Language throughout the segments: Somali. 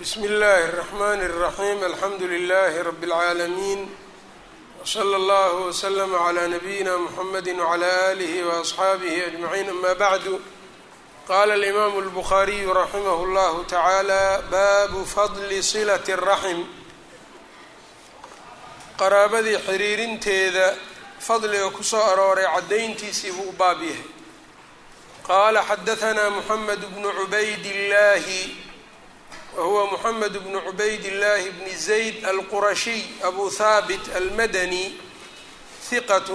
bsmi اllahi الرحmn الرaحيم alxamdu لlh رb العaalمين وslى اllه وslm عlى نbyina mحamedi وعlى آlih وأصxaabih أجمعين ama bعd qala الإmam الbخariي raximh اllah taعalى bab fadl صlaة الرaحم qaraabadii xiriirinteeda fadliga kusoo arooray cadayntiisii buu u baab yahay qala xadaثna mحamed بن عubayd الlahi whuwa mحamed bn cubayd الlahi bn zayd alqurashiy abu haabit almadani hiqat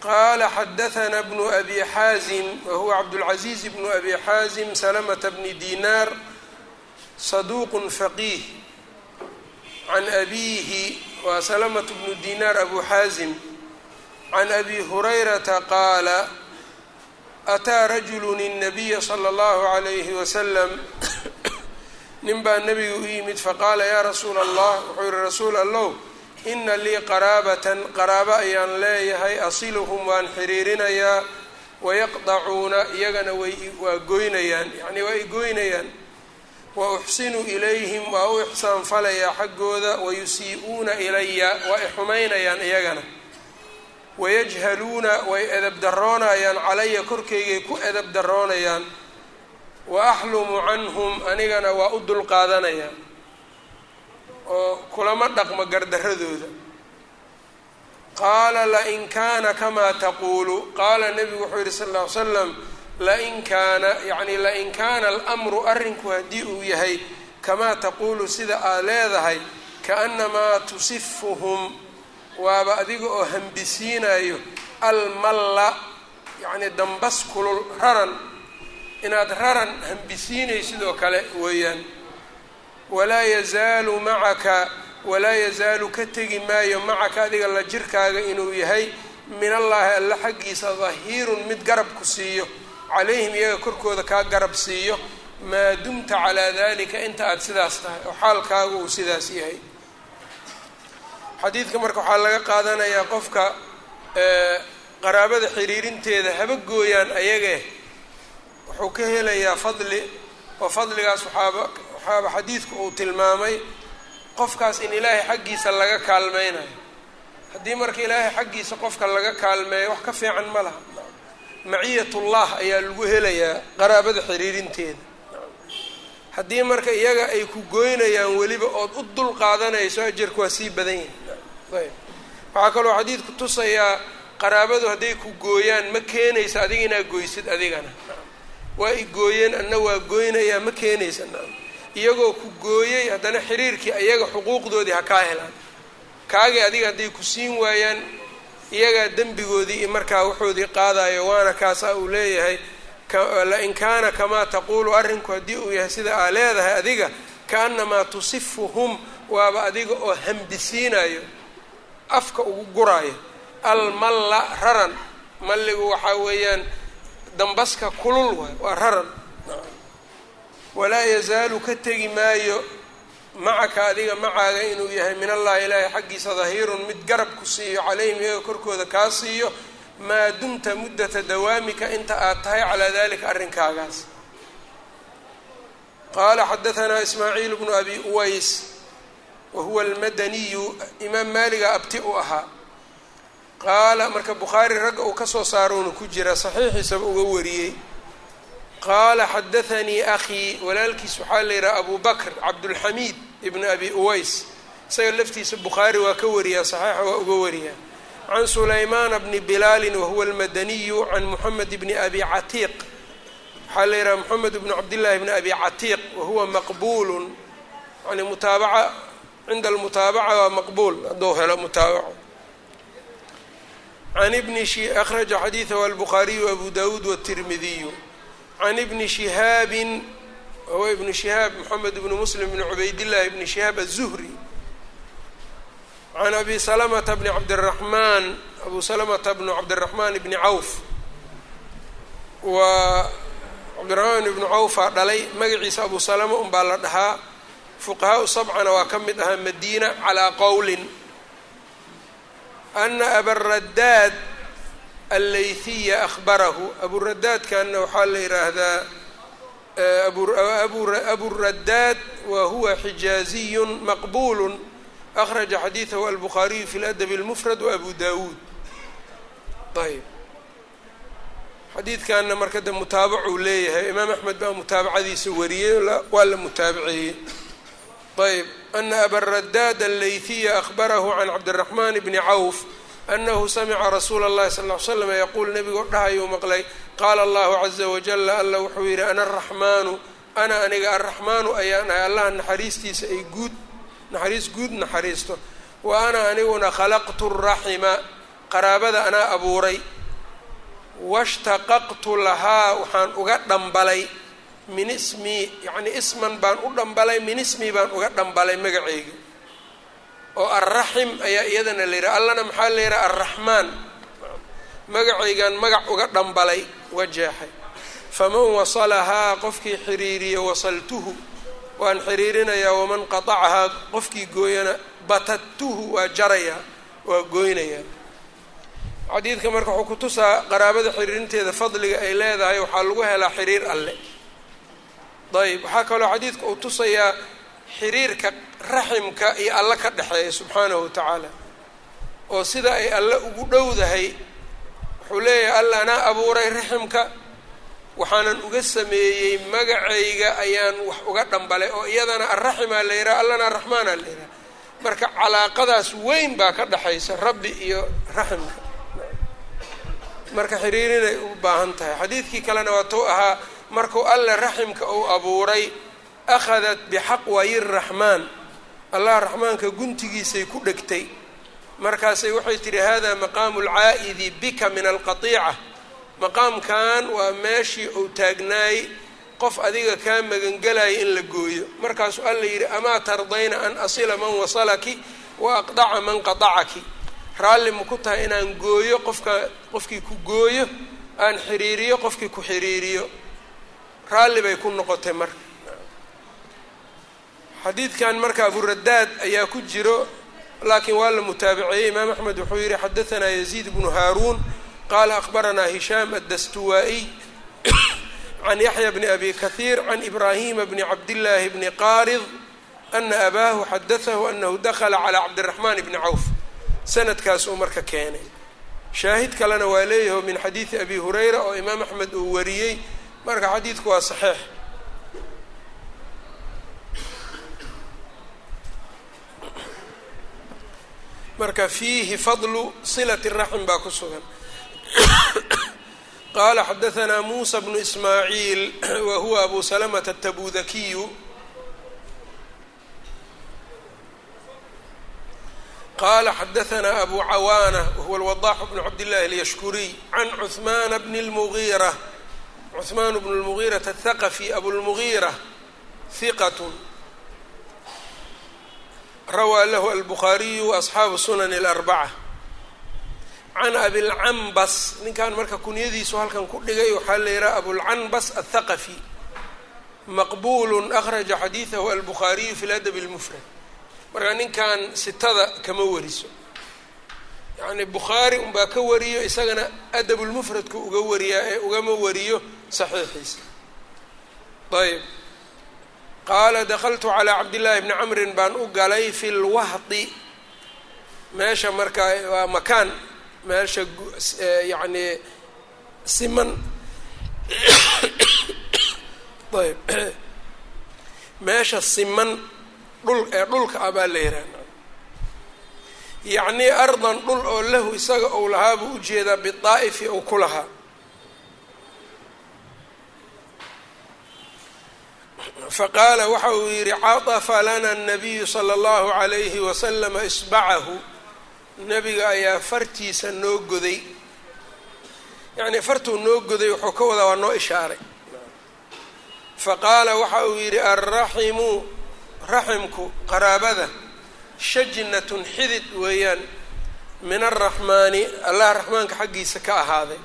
qala xadaثna bn abi xaazim wahuwa cabdاlcaزiiz bn abi xaazim slmta bni dinar saduq faqih can abihi wa slmt bnu dinar abu xaazim can abi hurayrata qaala ataa rajulu الnabiya slى اllahu عalayh waslm nin baa nebiga u yimid faqaala yaa rasuula allah wuxuu yihi rasuul allow ina lii qaraabatan qaraabo ayaan leeyahay asiluhum waan xiriirinayaa wayaqdacuuna iyagana way waa goynayaan yacnii waa i goynayaan wa uxsinu ilayhim waa u ixsaan falayaa xaggooda wayusii-uuna ilaya waa i xumaynayaan iyagana. Wayajhaluuna way edab daroonayaan calaya korkaygay ku edab daroonayaan wa axlumu canhum anigana waa u dulqaadanayaa oo kulama dhaqmo gardaradooda qaala lain kaana kamaa taquulu qaala nebigu wuxuu yihi sal ll ly slam lain kaana yacni lain kaana alamru arrinku haddii uu yahay kamaa taquulu sida aad leedahay kaannamaa tusifuhum waaba adiga oo hambisiinayo almalla yacni dambas kulul raran inaad raran hambisiinay sidoo kale weeyaan walaa yazaalu macaka walaa yazaalu ka tegi maayo macaka adiga la jirkaaga inuu yahay min allaahi alla xaggiisa dahiirun mid garab ku siiyo calayhim iyaga korkooda kaa garab siiyo maa dumta calaa dalika inta aada sidaas tahay oo xaalkaagu uu sidaas yahay. Xadiidka marka waxaa laga qaadanayaa qofka qaraabada xiriirinteeda haba gooyaan ayagee wuxuu ka helayaa fadli oo fadligaas waxaaba waxaaba xadiidku uu tilmaamay qofkaas in ilaahay xaggiisa laga kaalmeynayo haddii marka ilaahay xaggiisa qofka laga kaalmeeyo wax ka fiican ma laha. Maciyatullah ayaa lagu helayaa qaraabada xiriirinteeda. Haddii marka iyaga ay ku goynayaan weliba ood u dul qaadanayso ajarku waa sii badan yahay. Ayb. Waxaa kaloo xadiidku tusayaa qaraabadu hadday ku gooyaan ma keenaysa adiga inaad goysid adigana waa i gooyeen anna waa goynayaa ma keenaysa naam iyagoo ku gooyey haddana xiriirkii iyaga xuquuqdoodii ha kaa helaan. Kaagii adiga hadday ku siin waayaan iyagaa dembigoodii markaa waxoodii qaadayo waana kaasaa uu leeyahay lain kaana kamaa taquulu arrinku haddii uu yahay sida aa leedahay adiga kaannamaa tusifuhum waaba adiga oo hambisiinayo afka ugu guraayo. Almalla raran malligu waxaa weeyaan dambaska kulul waay waa raran. Walaa yazaalu ka tegi maayo macaka adiga macaaga inuu yahay min allahi ilaahi xaggiisa dahiirun mid garab ku siiyo calayhim iyaga korkooda kaa siiyo maa dumta muddata dawaamika inta aad tahay calaa dalika arrinkaagaas qaala xadahanaa ismaaciil bnu abi uways wa huwa almadaniyu imaam maaliga abti u ahaa qaala marka bukhaari ragga uu ka soo saaroonu ku jira saxiixiisaba uga wariyey. Qaala xadathanii akhii walaalkiis waxaa la yidhaha abu bakr cabdulxamiid ibn abi uways. Isaga laftiisa bukhaari waa ka wariyaa saxiixa waa uga wariyaa. Can sulaymaana bni bilaalin wahuwa almadaniyu can moxamed bni abi catiiq. Waxaa la yidhaha moxamed bnu cabdillahi bni abi catiiq wahuwa maqbuulun. Yani mutaabaca cinda almutaabaca waa maqbuul hadduu helo mutaabaco can ibni akhraja xadiidahu albukhaariyu abu dawuud watirmidiyu can ibni shihaabin wahuwa ibnu shihaab moxamed bnu muslim bni cubaydillahi bni shihaab aلzuhri can abi salamata bni cabdiraxmaan abu salamata bnu cabdiraxmaan bni cawf waa cabdiraxmaan ibnu cawfaa dhalay magaciisa abu salama unbaa la dhahaa fuqahaau sabcana waa ka mid ahaa madiina calaa qowlin ana abaradaad allayhiya ahbarahu aburadaadkanna waxaa la yidhaahdaa aburadaad wa huwa xijaaziyun maqbulu akhraja xadiidahu albukhaariyu fi ladab اlmufrad waabu dawuud ayb xadiidkanna marka de mutaabacuu leeyahay imaam axmed baa mutaabacadiisa wariyey waa la mutaabaceeyey ayb ana abaradaad allayhiya ahbarahu can cabdiraxman bni cawf anahu samica rasuula اllahi sal ly slam yaquul nebigoo dhahayuu maqlay qaala allahu caza wajala alla wuxuu yidhi ana araxmaanu ana aniga arraxmaanu ayaan ahay allaha naxariistiisa ay guud naxariis guud naxariisto wa ana aniguna khalaqtu raxima qaraabada anaa abuuray washtaqaqtu lahaa waxaan uga dhambalay min ismii yacnii isman baan u dhambalay min ismii baan uga dhambalay magaceyga oo arraxim ayaa iyadana la yidhaha allana maxaa la yidhaha arraxmaan. Magacaygan magac uga dhambalay wajeexay faman wasalahaa qofkii xiriiriya wasaltuhu. Waan xiriirinayaa waman qatacahaa qofkii gooyana batadtuhu waa jarayaa waa gooynayaa. Xadiidka marka wuxuu ku tusaa qaraabada xiriirinteeda fadliga ay leedahay waxaa lagu helaa xiriir alle ayb waxaa kaloo xadiidka uu tusayaa xiriirka raximka iyo alle ka dhexeeya subxaanahu wa tacaala oo sida ay alle ugu dhowdahay. Wuxuu leeyahay alla anaa abuuray raximka waxaanan uga sameeyey magacayga ayaan wax uga dhambalay oo iyadana arraximaa la yidhaha allana araxmaanaa la yidhaha marka calaaqadaas weyn baa ka dhexaysa rabbi iyo raximka. Marka xiriirinay u baahan tahay. Xadiidkii kalena waa tou ahaa markuu alle raximka uu abuuray akhadat bixaqwayi raxmaan. Allah raxmaanka guntigiisay ku dhegtay. Markaasay waxay tidhi hada maqaamu alcaa'idi bika min alqatiica. Maqaamkan waa meeshii uu taagnaay qof adiga kaa magangelaya in la gooyo. Markaasuu alla yidhi amaa tardayna an asila man wasalaki wa aqdaca man qatacaki raalli ma ku tahay inaan gooyo qofka qofkii ku gooyo aan xiriiriyo qofkii ku xiriiriyo raalli bay ku noqotay marka xadiidkan marka aburadaad ayaa ku jiro laakiin waa la mutaabiceeyey imaam axmed wuxuu yihi xadaanaa yaziid bnu haaruun qaala akhbaranaa hishaam addastuwaa'iy can yaxya bni abi kahiir can ibraahima bni cabdillaahi bni qaarid ana abaahu xadatahu anahu dakla calaa cabdiraxmaan bni cawf. Sanadkaas uu marka keenay. Shaahid kalena waa leeyaho min xadiidi abi hurayra oo imaam axmed uu wariyey marka xadiidku waa saxiix. Marka fiihi fadlu silati raxim baa ku sugan. Qaala xadaanaa muusa bnu ismaaciil wa huwa abu salamata atabudakiyu qala xadaanaa abu cawaana wahuwa alwadaaxu bnu cabdillahi alyashkuriy can cuhmaana bni lmugiira cuhmaan bnu lmugiirata athaqafi abulmugiira hiqat rawaa lahu albukhaariyu waasxaabu sunani alarbaca can abilcanbas ninkan marka kunyadiisu halkan ku dhigay waxaa la yidhaha abulcanbas athaqafi maqbulu akhraja xadiidahu albukhaariyu fi ladabi اlmufrad marka ninkan sitada kama wariso yacni bukhaari unbaa ka wariyo isagana adabulmufradku uga wariyaa ee ugama wariyo saxiixiisa. Ayb qaala dakaltu calaa cabdillaahi bni camrin baan u galay fi lwahdi meesha marka waa makaan. Meesha yacni siman. Ayb meesha siman dhul ee dhulka ah baa la yihahda yacnii ardan dhul oo lahu isaga ou lahaa buu u jeedaa bidaa'ifi ou ku lahaa. Faqaala waxa uu yidhi catafa lana anabiyu sala allahu calayhi wasalama isbacahu. Nebiga ayaa fartiisa noo goday. Yacnii fartuu noo goday wuxuu ka wadaa waa noo ishaaray. Faqaala waxa uu yidhi alraximu raximku qaraabada shajnatun xidid weeyaan min alraxmaani allah raxmaanka xaggiisa ka ahaaday.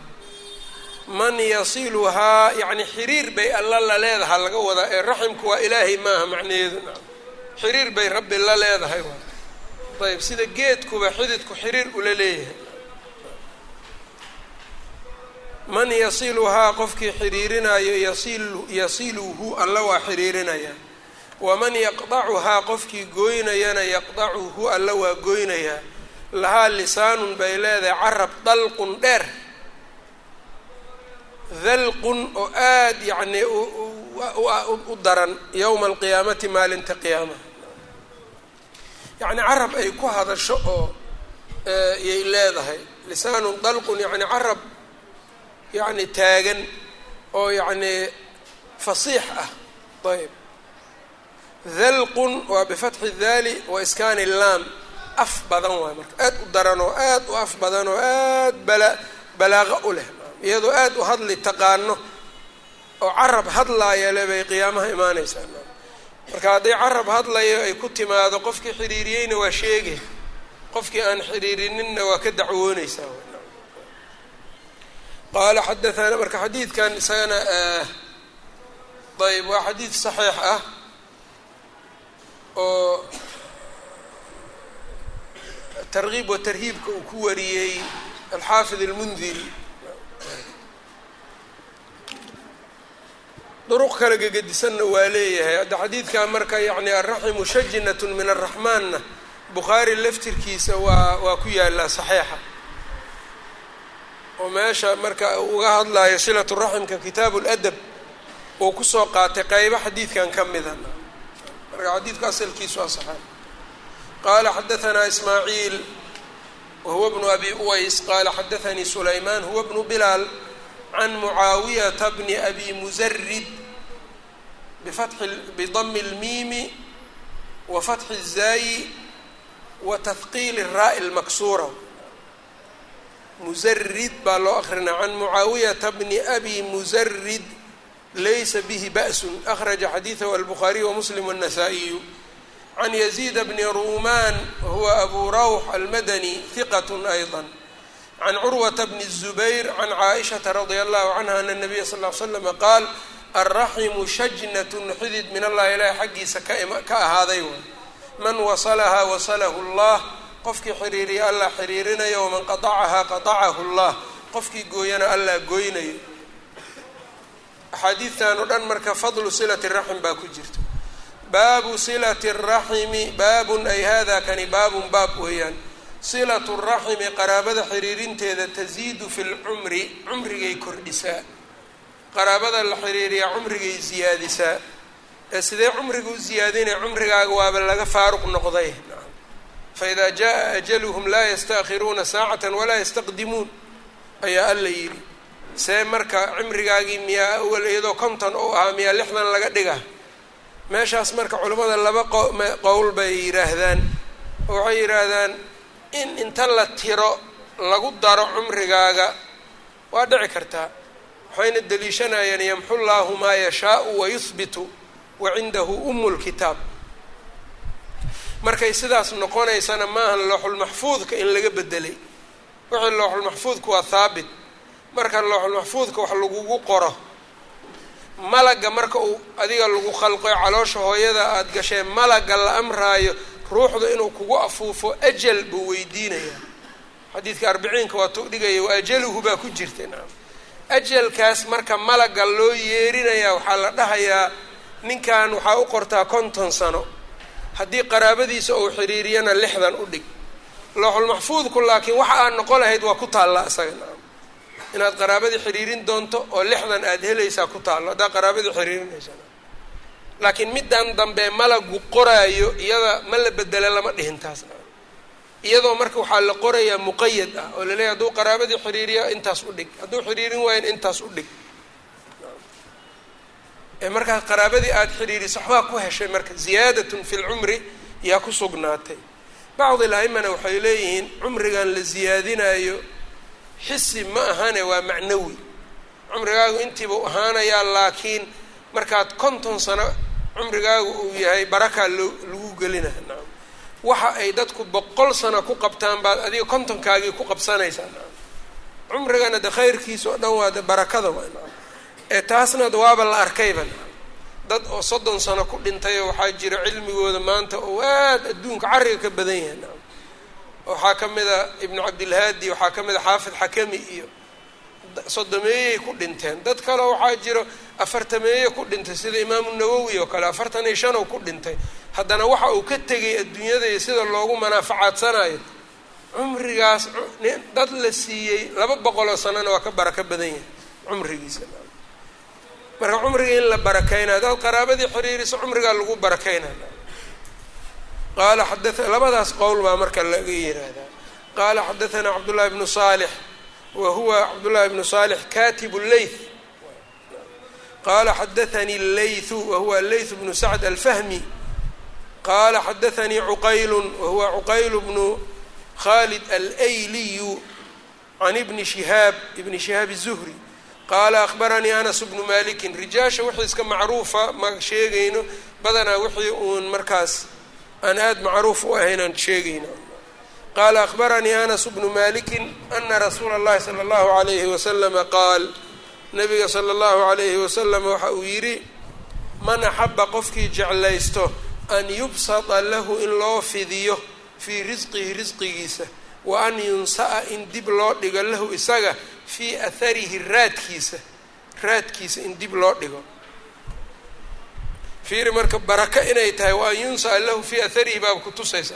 Man yasiluhaa yacni xiriir bay alla la leedaha laga wadaa ee raximku waa ilaahay maaha macnaheedu. Xiriir bay rabbi la leedahay waa. Ayb sida geedkuba xididku xiriir ula leeyahay. Man yasiluhaa qofkii xiriirinayo yasilu yasiluhu alla waa xiriirinaya waman yaqdacuhaa qofkii gooynayana yaqdacuhu alla waa gooynayaa lahaa lisaanun bay leedahay carab dalqun dheer. Dalqun oo aada yacnii u daran yowma alqiyaamati maalinta qiyaamaha yacni carab ay ku hadasho oo yay leedahay. Lisaanun dalqun yacni carab yacni taagan oo yacnii fasiix ah. Ayb dalqun waa bifatxi daali wa iskaani laam. Af badan waay marka. Aad u daran oo aad u af badan oo aad bala balaaqo u leh. Iyadoo aad u hadli taqaano oo carab hadlaaya bay qiyaamaha imaanaysaa. Marka hadday carab hadlayo ay ku timaado qofkii xiriiriyeyna waa sheegay qofkii aan xiriirininna waa ka dacwooneysaa qaala xadaana marka xadiidkan isagana ayb waa xadiid saxiix ah oo targiib wa tarhiibka uu ku wariyey alxaafid almundiri duruq kale gegedisanna waa leeyahay. Hadda xadiidkan marka yacni alraximu shajinat min araxmaanna bukhaari laftirkiisa waa waa ku yaalaa saxiixa. Oo meesha marka uga hadlayo silatu raximka kitaabu ladab uu ku soo qaatay qeybo xadiidkan ka mida marka xadiidku asalkiisu waa saxiix qaala xadahanaa ismaaciil wahuwa bnu abi uways qaala xadaanii sulaymaan huwa bnu bilaal can mucaawiyata bni abi musarid bifatxi bidami اlmiimi wa fatxi الzaayi wa tahqiili الraa'i اlmaksuura musarid baa loo akrinaa can mucaawiyata bni abi musarid laysa bihi ba'sun akhraja xadiidahu albukhaariyu wamuslim wالnasaa-iyu can yaziida bni ruumaan wahuwa abu rawx almadani hiqat ayضa can curwata bni الzubayr can caaishata radia allahu canha ana nabiya sal ly slama qaal alraximu shajnat xidid min allahi ilaahi xaggiisa ka ahaaday waay man wasalahaa wasalahu اllah qofkii xiriiriya allah xiriirinayo waman qatacahaa qatacahu اllah qofkii gooyana allah gooynayo axaadiidtan oo dhan marka fadlu silati raxim baa ku jirta baabu silati الraximi baabun ay hada kani baabun baab weeyaan. Silatu raximi qaraabada xiriirinteeda tasiidu fi lcumri cumrigay kordhisaa. Qaraabada la xiriiriyaa cumrigay siyaadisaa ee sidee cumriga u siyaadinaya cumrigaaga waaba laga faaruq noqday? Faida jaa ajaluhum laa yastaakhiruuna saacata walaa yastaqdimuun. Ayaa alla yidhi see marka cimrigaagii miyaa awal iyadoo konton ou ahaa miyaa lixdan laga dhiga. Meeshaas marka culimmada laba qowl bay yidhaahdaan oo waxay yidhaahdaan in inta la tiro lagu daro cumrigaaga waa dhici kartaa waxayna deliishanayaan yamxu llaahu maa yashaau wayuhbitu wa cindahu umu lkitaab markay sidaas noqonaysana maahan looxulmaxfuudka in laga bedelay wixii looxulmaxfuudka waa haabit marka looxulmaxfuudka wax lagugu qoro. Malaga marka uu adiga lagu khalqoy caloosha hooyada aada gashee malaga la amraayo ruuxda inuu kugu afuufo ajal buu weydiinayaa. Xadiidka arbiciinka waa tu dhigaya wa ajaluhu baa ku jirta naam. Ajalkaas marka malaga loo yeerinayaa waxaa la dhahayaa ninkan waxaa u qortaa konton sano. Haddii qaraabadiisa uu xiriiriyana lixdan u dhig. Looxulmaxfuudku laakiin waxa aad noqon lahayd waa ku taallaa isaga naam inaad qaraabadii xiriirin doonto oo lixdan aada helaysaa ku taallo haddaad qaraabadii xiriirinaysa laakiin middan dambe malagu qoraayo iyada ma la bedela lama dhihin taas. Iyadoo marka waxaa la qorayaa muqayad ah oo laleeyahy hadduu qaraabadii xiriiriya intaas u dhig. Hadduu xiriirin waayan intaas u dhig. Markaas qaraabadii aada xiriiriso waxbaa ku heshay marka ziyaadatun fi lcumri yaa ku sugnaatay. Bacdi la-imana waxay leeyihiin cumrigan la siyaadinayo xisi ma ahane waa macnawi. Cumrigaagu intiibuu ahaanayaa laakiin markaad konton sano cumrigaagu uu yahay barakaa loo lagu gelinaya nacam waxa ay dadku boqol sano ku qabtaan baad adiga kontonkaagii ku qabsanaysaa. Nacam cumrigana de khayrkiisa oo dhan waa de barakada waa. Nacam ee taasna waaba la arkayba nacam dad oo soddon sano ku dhintayoo waxaa jira cilmigooda maanta oo aad adduunka carriga ka badan yahay. Nacam waxaa ka mid a ibnu cabdilhaadi waxaa ka mid a xaafid xakami iyo soddomeeyey ku dhinteen. Dad kale waxaa jiro afartameeye ku dhintay sida imaamu nawowi oo kale afartan iyo shan ku dhintay. Haddana waxa uu ka tegay adduunyada iyo sida loogu manaafacadsanayo. Cumrigaas dad la siiyey laba boqoloo sanana waa ka barako badan yahay cumrigiisa. Marka cumriga in la barakeynayo dad qaraabadii xiriiriso cumrigaa lagu barakeynayo qaala xadaa labadaas qowl baa marka laga yihahdaa qaala xadaanaa cabdullahi bnu saalix wa huwa cabdullahi bnu saalix katib leyth qala xadaanii leythu wa huwa leyth bnu sacd alfahmi. Qala xadaanii cuqaylu wa huwa cuqayl bnu khalid alayliyu can ibni shihaab ibni shihaab الzuhri qaala akhbaranii anas bnu malikin rijaasha wixii iska macruufa ma sheegayno badanaa wixii uun markaas aan aada macruuf u ahayn sheegayno qaala akhbaranii anas bnu malikin ana rasuula اllahi salى اllahu alayhi waslama qaal nabiga sala allahu alayhi wasalam waxa uu yidhi man axaba qofkii jeclaysto an yubsada lahu in loo fidiyo fii risqihi risqigiisa wa an yunsa'a in dib loo dhigo lahu isaga fii atharihi raadkiisa raadkiisa in dib loo dhigo fiiri marka baraka inay tahay wa an yunsa'a lahu fii atharihi baaba kutusaysa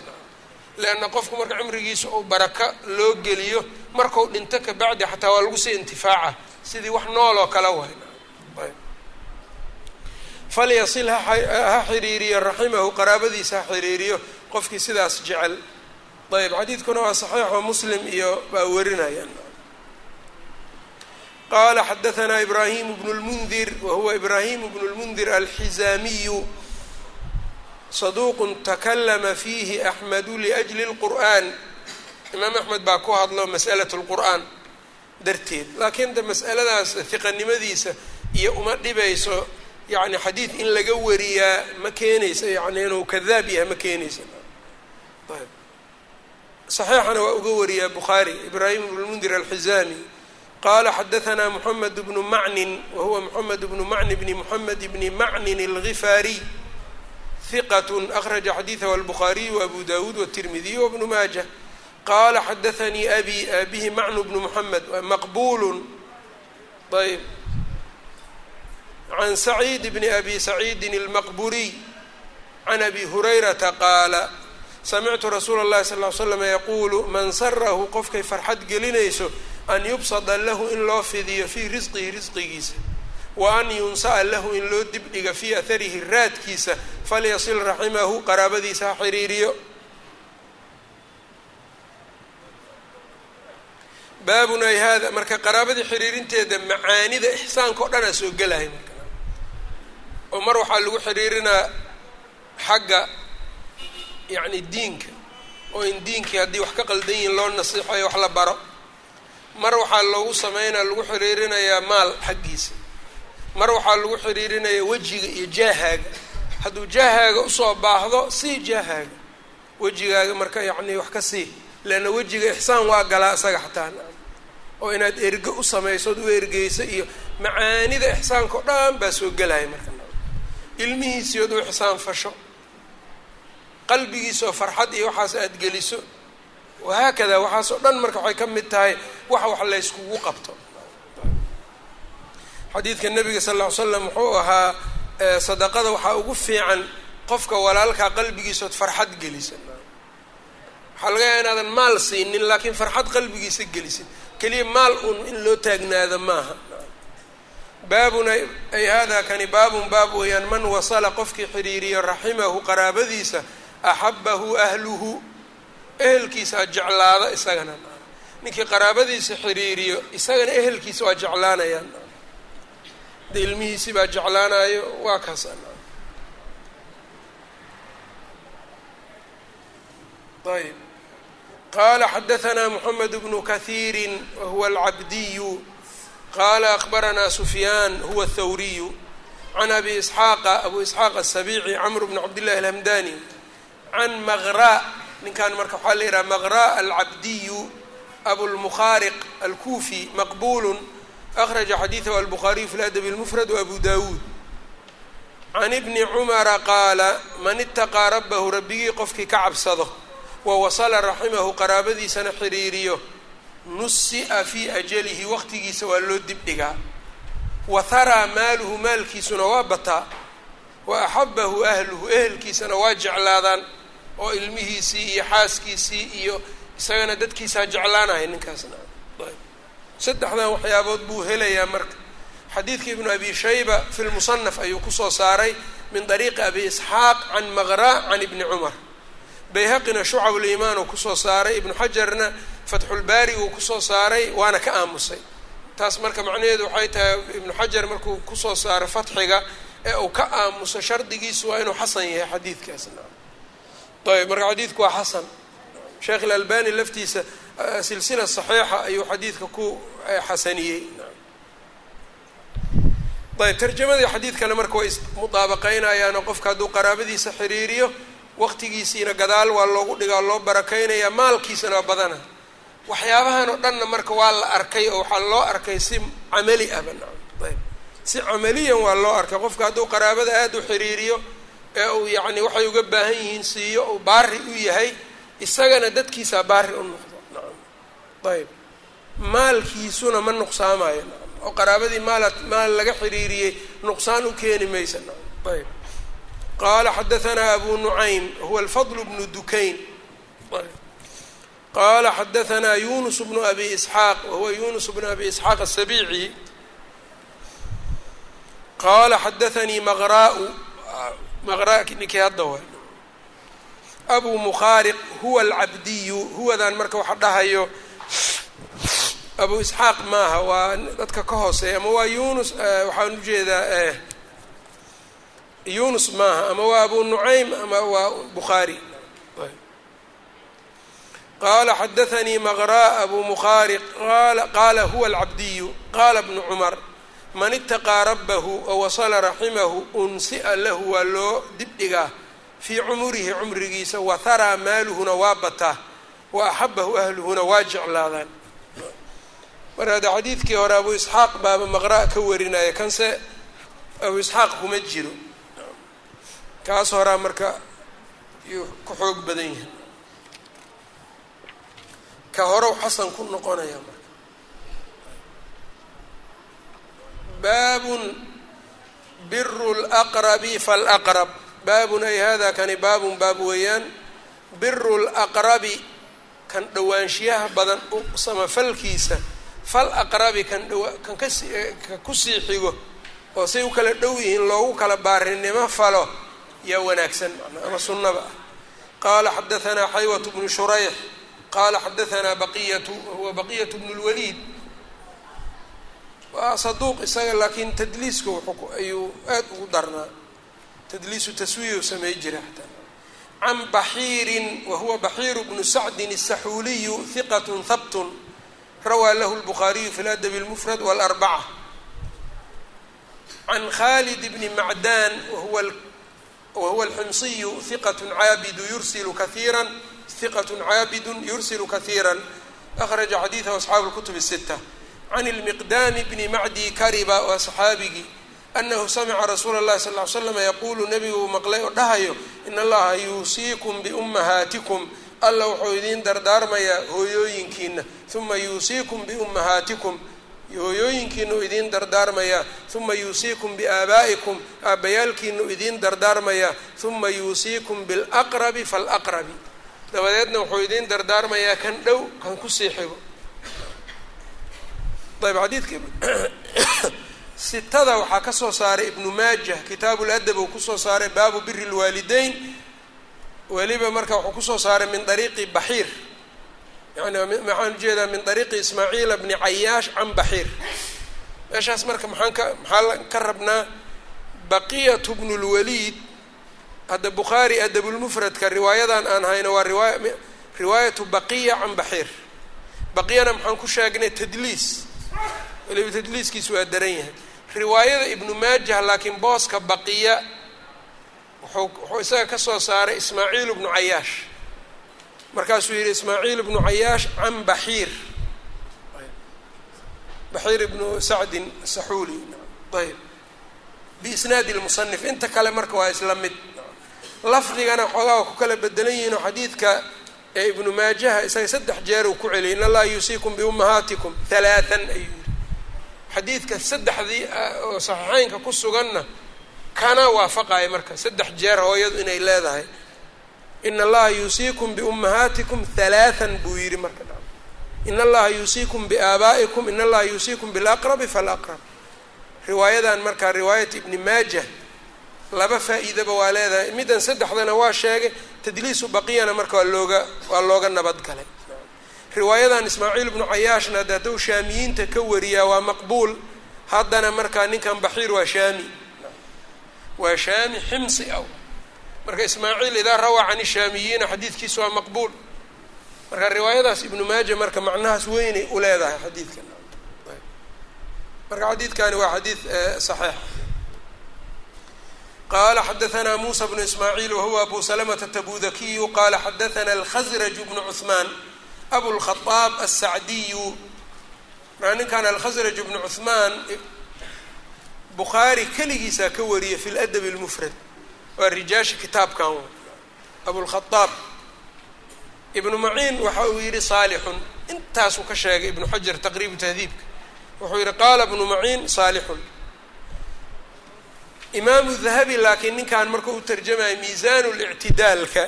leanna qofku marka cumrigiisa uu baraka loo geliyo marku dhinto kabacdi xataa waa lagu sii intifaaca sidii wax nool oo kale way falyasil ha xiriiriyo raximahu qaraabadiisa ha xiriiriyo qofkii sidaas jecel. Ayb xadiidkuna waa saxiixo muslim iyo baa warinayaan qala xadaanaa ibraahim bnu lmundir wa huwa ibraahim bnu lmundir alxizaamiyu saduuqu takalama fiihi axmedu liajli اlqur'an imaam axmed baa ku hadlo mas'alaة اlqur'an darteed laakiin de mas'aladaas hiqanimadiisa iyo uma dhibayso yani xadiid in laga wariyaa ma keenaysa yani inuu kadaab yahay ma keenaysa ayb صaxiixana waa uga wariyaa bukhaari ibraahim bn lmundir alxizaami qala xadaanaa moxamed bnu macnin wa huwa moxamed bnu macni bni moxamed bni macnin اlgifaariy hiqat akhraja xadiidahu albukhaariyu wabu dawuud wالtirmidiy wbnu maaja qala xadaanii abi abihi macnu bnu moxamed maqbulu ayb can saciid bni abi saciidin اlmaqburiy can abi hurayrata qaala samictu rasuula اllahi sal ly slam yaquulu man sarahu qofkay farxad gelinayso an yubsada lahu in loo fidiyo fii risqihi risqigiisa wa an yunsa'a lahu in loo dibdhiga fii atharihi raadkiisa falyasil raximahu qaraabadiisa ha xiriiriyo baabun ay hada marka qaraabadii xiriirinteeda macaanida ixsaanka o dhan aa soo gelaya marka oo mar waxaa lagu xiriirinaa xagga yacni diinka oo in diinkii haddii wax ka qaldan yihiin loo nasiixayo wax la baro mar waxaa loogu sameynaa lagu xiriirinayaa maal xaggiisa. Mar waxaa lagu xiriirinayaa wejiga iyo jaahaaga hadduu jaahaaga u soo baahdo sii jaahaaga wejigaaga marka yacni wax ka sii. Leanna wejiga ixsaan waa galaa isaga xataa oo inaad erge u samaysood u ergeyso iyo macaanida ixsaanka o dhan baa soo gelaya marka. Ilmihiisii ood u ixsaan fasho. Qalbigiisa oo farxad iyo waxaas aada geliso wahaakada waxaas oo dhan marka waxay ka mid tahay waxa wax layskugu qabto. Xadiidka nabiga sal lla ly slam wuxuu ahaa sadaqada waxaa ugu fiican qofka walaalkaa qalbigiisaood farxad gelisa waxaa laga yaaba inaadan maal siinin laakiin farxad qalbigiisa gelisin. Keliya maal un in loo taagnaado maaha. Baabun ay hada kani baabun baab weeyaan man wasala qofkii xiriiriyo raximahu qaraabadiisa axabahu ahluhu ehelkiisaa jeclaada isagana ninkii qaraabadiisa xiriiriyo isagana ehelkiisa waa jeclaanayaan de ilmihiisi baa jeclaanayo waa kaas ayb qala xadaanaa moxamed bnu kahiiri wahuwa alcabdiyu qala akbaranaa sufyaan huwa athawriyu can abi isxaaqa abu isxaaq asabici camr bn cabdillahi alhamdani can maqra ninkan marka waxaa la yidhaha maqra alcabdiyu abulmukhaariq alkufi maqbulu akhraja xadiidahu albukhaariyu fi ladabi اlmufrad wabu dawuud can ibni cumara qaala man itaqaa rabbahu rabbigii qofkii ka cabsado wa wasala raximahu qaraabadiisana xiriiriyo nusi'a fii ajalihi waqtigiisa waa loo dibdhigaa wa haraa maaluhu maalkiisuna waa bataa wa axabahu ahluhu ehelkiisana waa jeclaadaan oo ilmihiisii iyo xaaskiisii iyo isagana dadkiisaa jeclaanaya ninkaasna. Saddexdan waxyaabood buu helayaa marka. Xadiidka ibnu abi shayba fi lmusanaf ayuu ku soo saaray min dariiqi abi isxaaq can maqra can ibni cumar. Bayhaqina shucab limaan uu ku soo saaray ibnu xajarna fatxulbaari uu ku soo saaray waana ka aamusay. Taas marka macnaheedu waxay tahay ibnu xajar markuu ku soo saaro fatxiga ee uu ka aamuso shardigiisu waa inuu xasan yahay xadiidkaasna ayb marka xadiidku waa xasan. Sheekh ilalbani laftiisa silsila saxiixa ayuu xadiidka ku xasaniyey. Ayb tarjamadii xadiidkana marka way ismudaabaqeynayaanoo qofka hadduu qaraabadiisa xiriiriyo waqtigiisiina gadaal waa loogu dhigaa loo barakeynayaa maalkiisana badana. Waxyaabahan oo dhanna marka waa la arkay oo waxaa loo arkay si camali ahba ayb si camaliyan waa loo arkay. Qofka hadduu qaraabada aada u xiriiriyo ee uu yacni waxay uga baahan yihiin siiyo uu baari u yahay isagana dadkiisaa baari u noqdo. Nacam ayb maalkiisuna ma nuqsaamayo nacam oo qaraabadii maala maal laga xiriiriyey nuqsaan u keeni maysa. Nacam ayb qaala xadahanaa abu nucaym huwa alfadl bnu dukayn. Qaala xadahanaa yunus bnu abi isxaaq wahuwa yunus bnu abi isxaaq asabici qaala xadaanii maqraa-u maqra ninkii hadda waay. Abu mukhaariq huwa alcabdiyu huwadan marka waxa dhahayo abu isxaaq maaha waa dadka ka hooseeya ama waa yunus waxaan u jeedaa yunus maaha ama waa abu nucaym ama waa bukhaari. Qaala xadaanii maqraa abu mukhaariq qaala huwa alcabdiyu qaala bnu cumar man itaqaa rabbahu oo raximahu unsi'a lahu waa loo dibdhigaa fii cumurihi cumrigiisa wa haraa maaluhuna waa bataa wa axabahu ahluhuna waa jeclaadaan. Marka hadda xadiidkii hore abu isxaaq baaba maqra' ka warinaya kanse abu isxaaq kuma jiro. Kaas horaa marka yuu ku xoog badan yahay. Ka horow xasan ku noqonaya baabun biru laqrabi falaqrab baabun ay hada kani baabun baab weeyaan. Biru laqrabi kan dhowaanshiyaha badan samafalkiisa fal aqrabi kan dhawa kan kasi ka ku sii xigo oo say u kala dhow yihiin loogu kala baarinimo falo yaa wanaagsan ama sunnaba. Ah qaala xadahanaa xaywat bnu shurayx qaala xadahanaa baqiyatu wahuwa baqiyatu bnu lwaliid waa saduuq isaga laakiin tadliiska ayuu aada ugu darnaa. Tadliisu taswiya u samey jira xataa can baxiirin wa huwa baxiiru bnu sacdin asaxuuliyu hiqatun habtun rawaa lahu lbukhaariyu fi ladabi lmufrad walarbaca can khalid bni macdaan wahuwa alximsiyu hiqatun caabidu yursilu kaiira hiqatun caabidun yursilu kahiira akhraja xadiidahu asxaabu lkutub sita can ilmiqdaami bni macdi kariba waa saxaabigii anahu samica rasuula اllahi sal ly slama yaquulu uu maqlay oo dhahayo in allaha yuusiikum biummahaatikum alla wuxuu idiin dardaarmayaa hooyooyinkiina uma yuusiikum biummahaatikum hooyooyinkiinu idiin dardaarmayaa uma yuusiikum biaabaa'ikum aabbayaalkiinu idiin dardaarmayaa uma yuusiikum bilaqrabi falaqrabi dabadeedna wuxuu idiin dardaarmayaa kan dhow kan ku sii xigo ayb xadiidka sitada waxaa ka soo saaray ibnu maajah kitaabu ladab uu ku soo saaray baabu biri lwaalideyn weliba marka wuxuu ku soo saaray min dariiqi baxiir yani maxaan u jeedaa min dariiqi ismaaciila bni cayaash can baxiir meeshaas marka maxaan ka maxaa ka rabnaa baqiyatu bnu lwaliid hadda bukhaari adabulmufradka riwaayadan aan hayno waa riwaaya riwaayatu baqiya can baxiir baqiyana maxaan ku sheegnay tadliis weliba tadliiskiisu waa daran yahay. Riwaayada ibnu maajah laakiin booska baqiya wuxuu isaga ka soo saaray ismaaciil ibnu cayaash. Markaasuu yihi ismaaciil ibnu cayaash can baxiir. Baxiir ibnu sacdin saxuuli. Ayb. Biisnaadi lmusanif inta kale marka waa isla mid. Lafdigana xoogaa waa ku kala bedelan yihiin oo xadiidka ee ibnu maajaha isaga saddex jeer uu ku celiyay in allaha yuusiikum biummahaatikum halaatan ayuu yidhi. Xadiidka saddexdii oo saxiixeynka ku suganna kana waafaqaya marka saddex jeer hooyadu inay leedahay in allaha yuusiikum biummahaatikum halaatan buu yidhi marka. In allaha yuusiikum biaabaa'ikum in allaha yuusiikum bilaqrabi falaqrab riwaayadan marka riwaayat ibni maajah laba faa-iidaba waa leedahay. Middan saddexdana waa sheegay tadliisu baqiyana marka waa looga waa looga nabad galay. Riwaayadan ismaaciil ibnu cayaashna de hadduu shaamiyiinta ka wariyaa waa maqbuul. Haddana markaa ninkan baxiir waa shaami. Waa shaami ximsi aw. Marka ismaaciil idaa rawaa can ishaamiyiina xadiidkiisa waa maqbuul. Marka riwaayadaas ibnu maaja marka macnahaas weynay u leedahay xadiidka marka xadiidkani waa xadiid saxiix qala xadaثna musa bnu ismaaciil wahuwa abu salamata tabudakiyu qala xadaثna alkhasraj bnu cuثmaan abulkhaaab asacdiyu markaa ninkan alkhasraj bnu cuثmaan bukhaari keligiisaa ka wariyay fi ladab اlmufrad waa rijaasha kitaabkan abulkhaaab ibnu maciin waxa uu yihi saalixun intaasuu ka sheegay ibnu xajar taqriibu tahdiibka wuxuu yihi qaala ibnu maciin saalixun imaamu dahabi laakiin ninkan marka u tarjamaya miisaan lictidaalka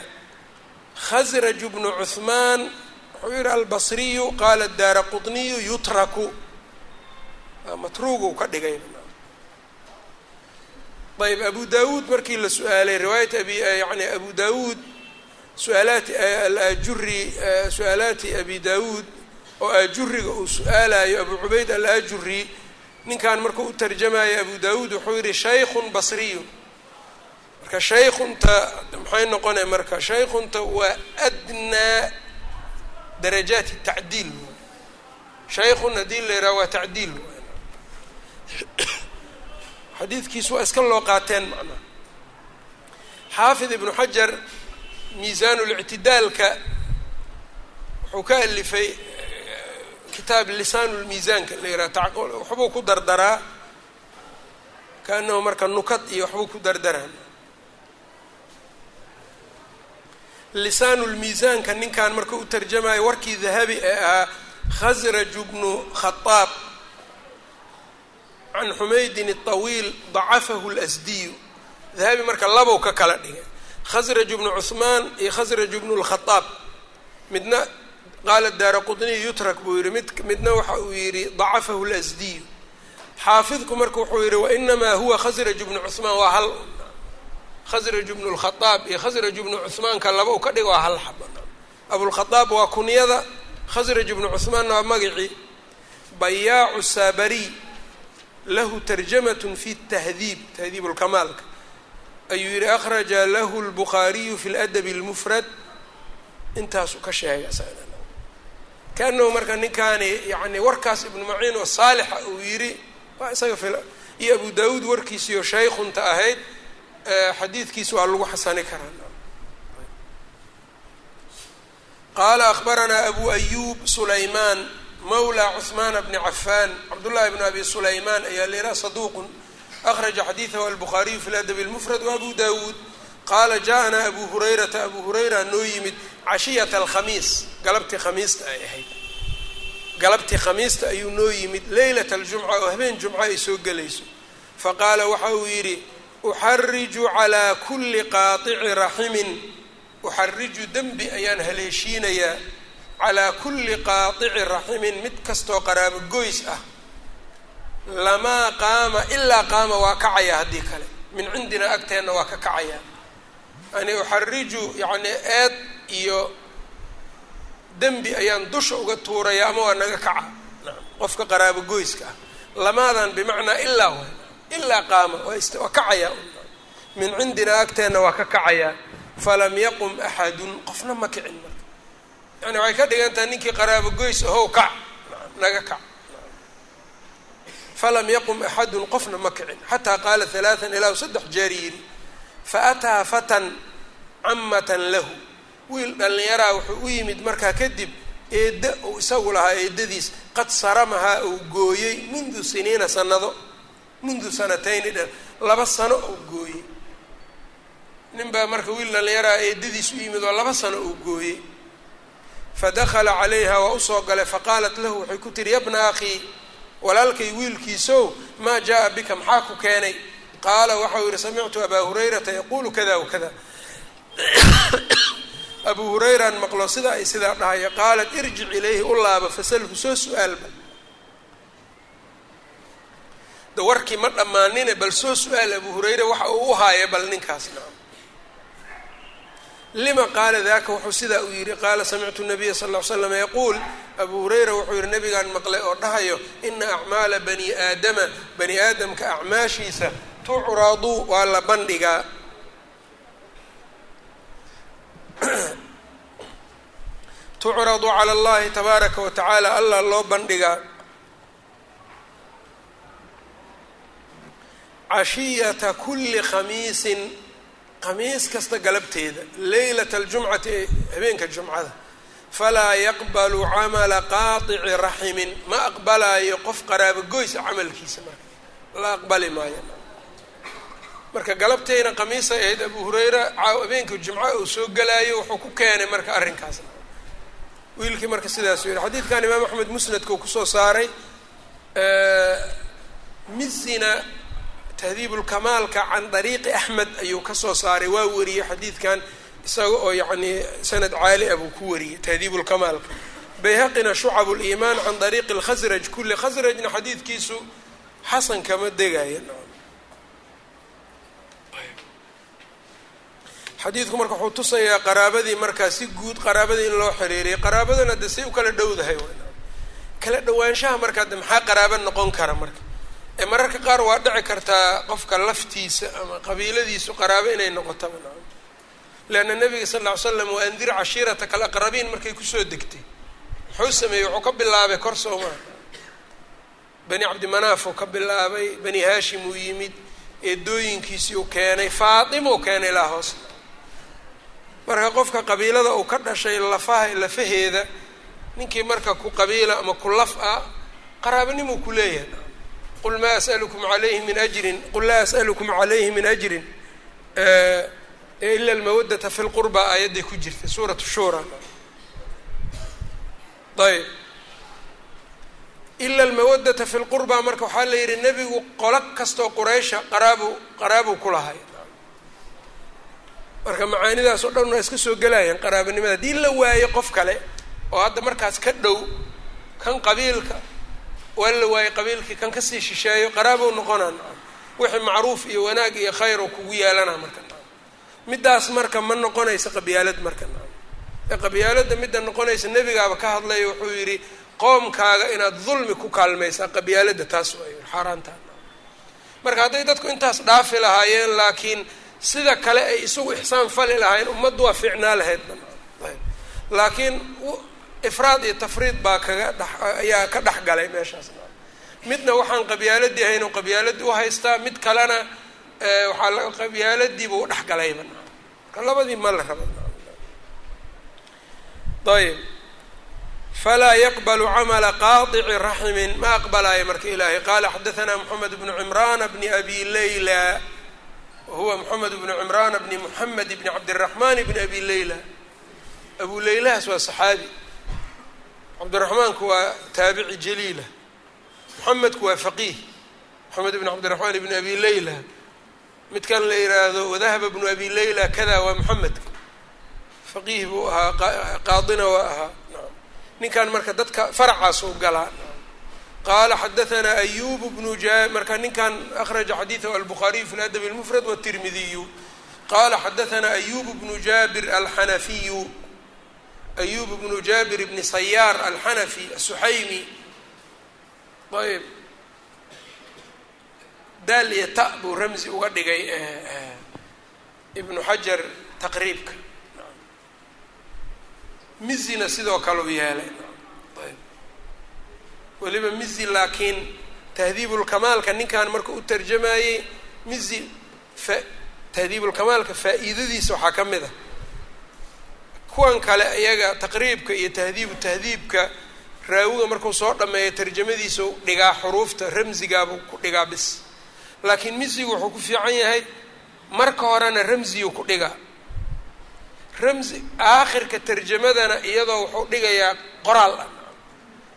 khasraju bnu cuثmaan wuxuu yihi albasriyu qaala daara quطniyu yutraku matruugu ka dhigay. Ayb abu dawuud markii la su'aalay riwaayat abi yani abu dawuud su'aalaati alajuri su'aalaati abi dawuud oo ajuriga uu su'aalayo abu cubayd alajuri ninkan markuu u tarjamayo abu dawuud wuxuu yihi shaykhun basriyun marka shaykhunta maxay noqonaya marka? Shaykhunta waa adnaa darajaati tacdiil. Shaykhun haddii la yidhaha waa tacdiil. Xadiidkiisu waa iska loo qaateen macnaha xaafid ibnu xajar miisaanulictidaalka wuxuu ka alifay kitaab lisaanulmiisaanka la yidhaha waxbuu ku dardaraa kaanahu marka nukad iyo waxbuu ku dardaraa lisaanulmiisaanka ninkan marka u tarjamayo warkii dahabi ee ahaa khasraju bnu khaaab can xumaydin الطawiil dacafahu اlasdiyu dahabi marka labow ka kala dhigay khasraju bnu cuثmaan iyo khasraju bnu اlkhaaab midna qaala daara qutniy yutrak buu yidhi mid midna waxa uu yidhi dacafahu lasdiyu xaafidku marka wuxuu yidhi wainamaa huwa khasraj bnu cuhmaan waa hal khasraj bnu lkhaaab iyo khasraj bnu cuhmaanka laba u ka dhig waa hal xaba. Abulkhaaab waa kunyada khasraj bnu cuhmaanna waa magicii bayaacu saabariy lahu tarjamatn fi tahdiib tahdiib lkamaalka ayuu yidhi akhraja lahu lbukhaariyu fi ladabi اlmufrad intaasuu ka sheegay kaanahu marka ninkaani yani warkaas ibnu maciin oo saalixa uu yiri waa isaga fila. Iyo abu daawuud warkiisiiyo shaykhunta ahayd xadiidkiis waa lagu xasani karaa qaala akbaranaa abu ayuub sulaymaan mawla cusmaana bni cafaan. Cabdullahi bn abi sulaymaan ayaa leelaha saduuqun. Akhraja xadiidahu albuhaariyu fi ladabi lmufrad waabu daawuud qaala jaana abu hurayrata abuu hurayra noo yimid cashiyata alkhamiis galabtii khamiista ay ahayd. Galabtii khamiista ayuu noo yimid leylat aljumca oo habeen jumco ay soo gelayso. Fa qaala waxa uu yidhi uxariju calaa kulli qaatici raximin. Uxariju dembi ayaan haleeshiinayaa. Calaa kulli qaatici raximin mid kastoo qaraabo goys ah. Lamaa qaama ilaa qaama waa kacaya haddii kale. Min cindina agteenna waa ka kacayaa yani uxariju yacni eed iyo dembi ayaan dusha uga tuuraya ama waa naga kaca. Qofka qaraabo goyska ah. Lamaadan bimacnaa ilaa ilaa qaama. Waa kacaya. Min cindina agteenna waa ka kacaya. Falam yaqum axadun. Qofna ma kicin marka. Yani waxay ka dhigan tahay ninkii qaraabo goys ahow kac. Naga kac. Falam yaqum axadun. Qofna ma kicin. Xataa qaala halaatan ilaa saddex jeer yidhi faataa fatan camatan lahu. Wiil dhallinyaraa wuxuu u yimid markaa kadib eedda uu isagu lahaa eedadiis qad saramahaa uu gooyey mundu siniina sanado mundu sanatayni dhan laba sano uu gooyey. Nin baa marka wiil dhallinyaraa eedadiis u yimid oo laba sano uu gooyey. Fadakala calayha waa u soo galay faqaalat lahu waxay ku tihi yabna akhii walaalkay wiilkiisow maa jaa bika maxaa ku keenay qaala waxau yihi samictu abaa hurayrata yaquulu kada wakada abuu hurayraan maqlo sida ay sidaa dhahaya qaalat irjic ilayhi u laaba fasalhu soo su'aalba. Da warkii ma dhammaanine bal soo su'aal abuu hurayre waxa uu u haaya bal ninkaas lima qaala daka wuxuu sidaa uu yidhi qaala samictu nabiya sal ll ly slam yaquul. Abuu hurayra wuxuu yihi nabigaan maqlay oo dhahayo ina acmaala bani aadama bani aadamka acmaashiisa tucradu waa la bandhigaa tucradu cala allahi tabaaraka wa tacaala allah loo bandhigaa cashiyata kuli khamiisin khamiis kasta galabteeda leylata aljumcati ee habeenka jumcada. Falaa yaqbalu camala qaatici raximin ma aqbalaayo qof qaraabo goysa camalkiisa marka. La aqbali maayo marka galabteyna khamiisay ahayd abu hurayra habeenka jumca uu soo gelaayo wuxuu ku keenay marka arrinkaas. Wiilkii marka sidaasuu yihi xadiidkan imaam axmed musnadkau ku soo saaray mizina tahdiibulkamaalka can dariiqi axmed ayuu ka soo saaray. Waa wariyey xadiidkan isaga oo yacnii sanad caali ah buu ku wariyey tahdiibulkamaalka bayhaqina shucab liimaan can dariiqi lkhasraj kulli khasrajna xadiidkiisu xasan kama degaya xadiidku marka wuxuu tusayaa qaraabadii markaa si guud qaraabadii in loo xiriiriyay qaraabadana de say u kala dhowdahay kala dhowaanshaha markaa de maxaa qaraaba noqon kara marka? Ee mararka qaar waa dhici kartaa qofka laftiisa ama qabiiladiisu qaraabo inay noqotaba leanna nabiga sal ll ly slam wa andir cashiirataka alaqrabiin markay ku soo degtay. Muxuu sameeyey wuxuu ka bilaabay kor soomaa bani cabdimanaaf uu ka bilaabay bani haashim uu yimid eedooyinkiisii uu keenay faatima uu keenay ilaa hoos marka qofka qabiilada uu ka dhashay lafaha lafaheeda ninkii marka ku qabiila ama ku laf ah qaraabanimuu ku leeyahay. Qul maa as'alukum alayhi min ajrin? Qul laa as'alukum calayhi min ajrin? Ila almawadata fi lqurba aayadday ku jirta suuratu shura ayb ila almawadata fi lqurba marka waxaa la yidhi nebigu qolo kastoo quraysha qaraabu qaraabuu ku lahay marka macaanidaas oo dhan waa iska soo gelayaan qaraabanimada haddii la waayo qof kale oo hadda markaas ka dhow kan qabiilka waa la waayey qabiilkii kan ka sii shisheeyo qaraabow noqonaa wixii macruuf iyo wanaag iyo khayr oo kugu yeelanaa marka middaas marka ma noqonaysa qabyaalad marka ee qabyaaladda midda noqonaysa nebigaaba ka hadlaya wuxuu yidhi qoomkaaga inaad dulmi ku kaalmaysaa qabyaaladda taas waa xaaraantaa marka hadday dadku intaas dhaafi lahaayeen laakiin sida kale ay isagu ixsaan fali lahaayeen ummaddu waa fiicnaa lahayd. Laakiin ifraad iyo tafriid baa kaga dhex ayaa ka dhex galay meeshaas. Midna waxaan qabyaaladii ahayn oo qabyaaladii u haystaa mid kalena waxaa la qabyaaladiiba u dhex galayba marka labadii ma la raba. Falaa yaqbalu camala qaadici raximin ma aqbalaayo marka ilaahay. Qaala xadaanaa moxamed bnu cimraana bni abi layla wahuwa moxamed bnu cimraana bni moxamed bni cabdiraxmaan bni abi layla abu laylahaas waa saxaabi cabdiraxmaanku waa taabici jaliila moxamedku waa faqiih moxamed bn cabdiraxmaan bni abi layla midkan la yiraahdo wadahaba bnu abi layla kada waa moxamedka faqiih buu ahaa qaadina waa ahaa ninkan marka dadka faracaasuu galaa qaala xadaanaa ayubu bnu ja marka ninkan akhraja xadiidahu albukhaariyu fi ladab اlmufrad wاtirmidiyu qala xadaanaa ayubu bnu jabir alxanafiyu ayub bnu jabir bni sayaar alxanafi asuxaymi ayb daal iyo ta buu ramzi uga dhigay ibnu xajar taqriibka mizina sidoo kale u yeelay weliba mizi laakiin tahdiibulkamaalka ninkan marka u tarjamayey mizi fa tahdiibulkamaalka faa'iidadiisa waxaa ka mid a. Kuwan kale iyaga taqriibka iyo tahdiibu tahdiibka raawiga markuu soo dhameeyo tarjamadiisa dhigaa xuruufta ramsigaabuu ku dhigaa bis. Laakiin misigu wuxuu ku fiican yahay marka horena ramsiyuu ku dhigaa. Ramsi aakhirka tarjamadana iyadoo wuxuu dhigayaa qoraal. ah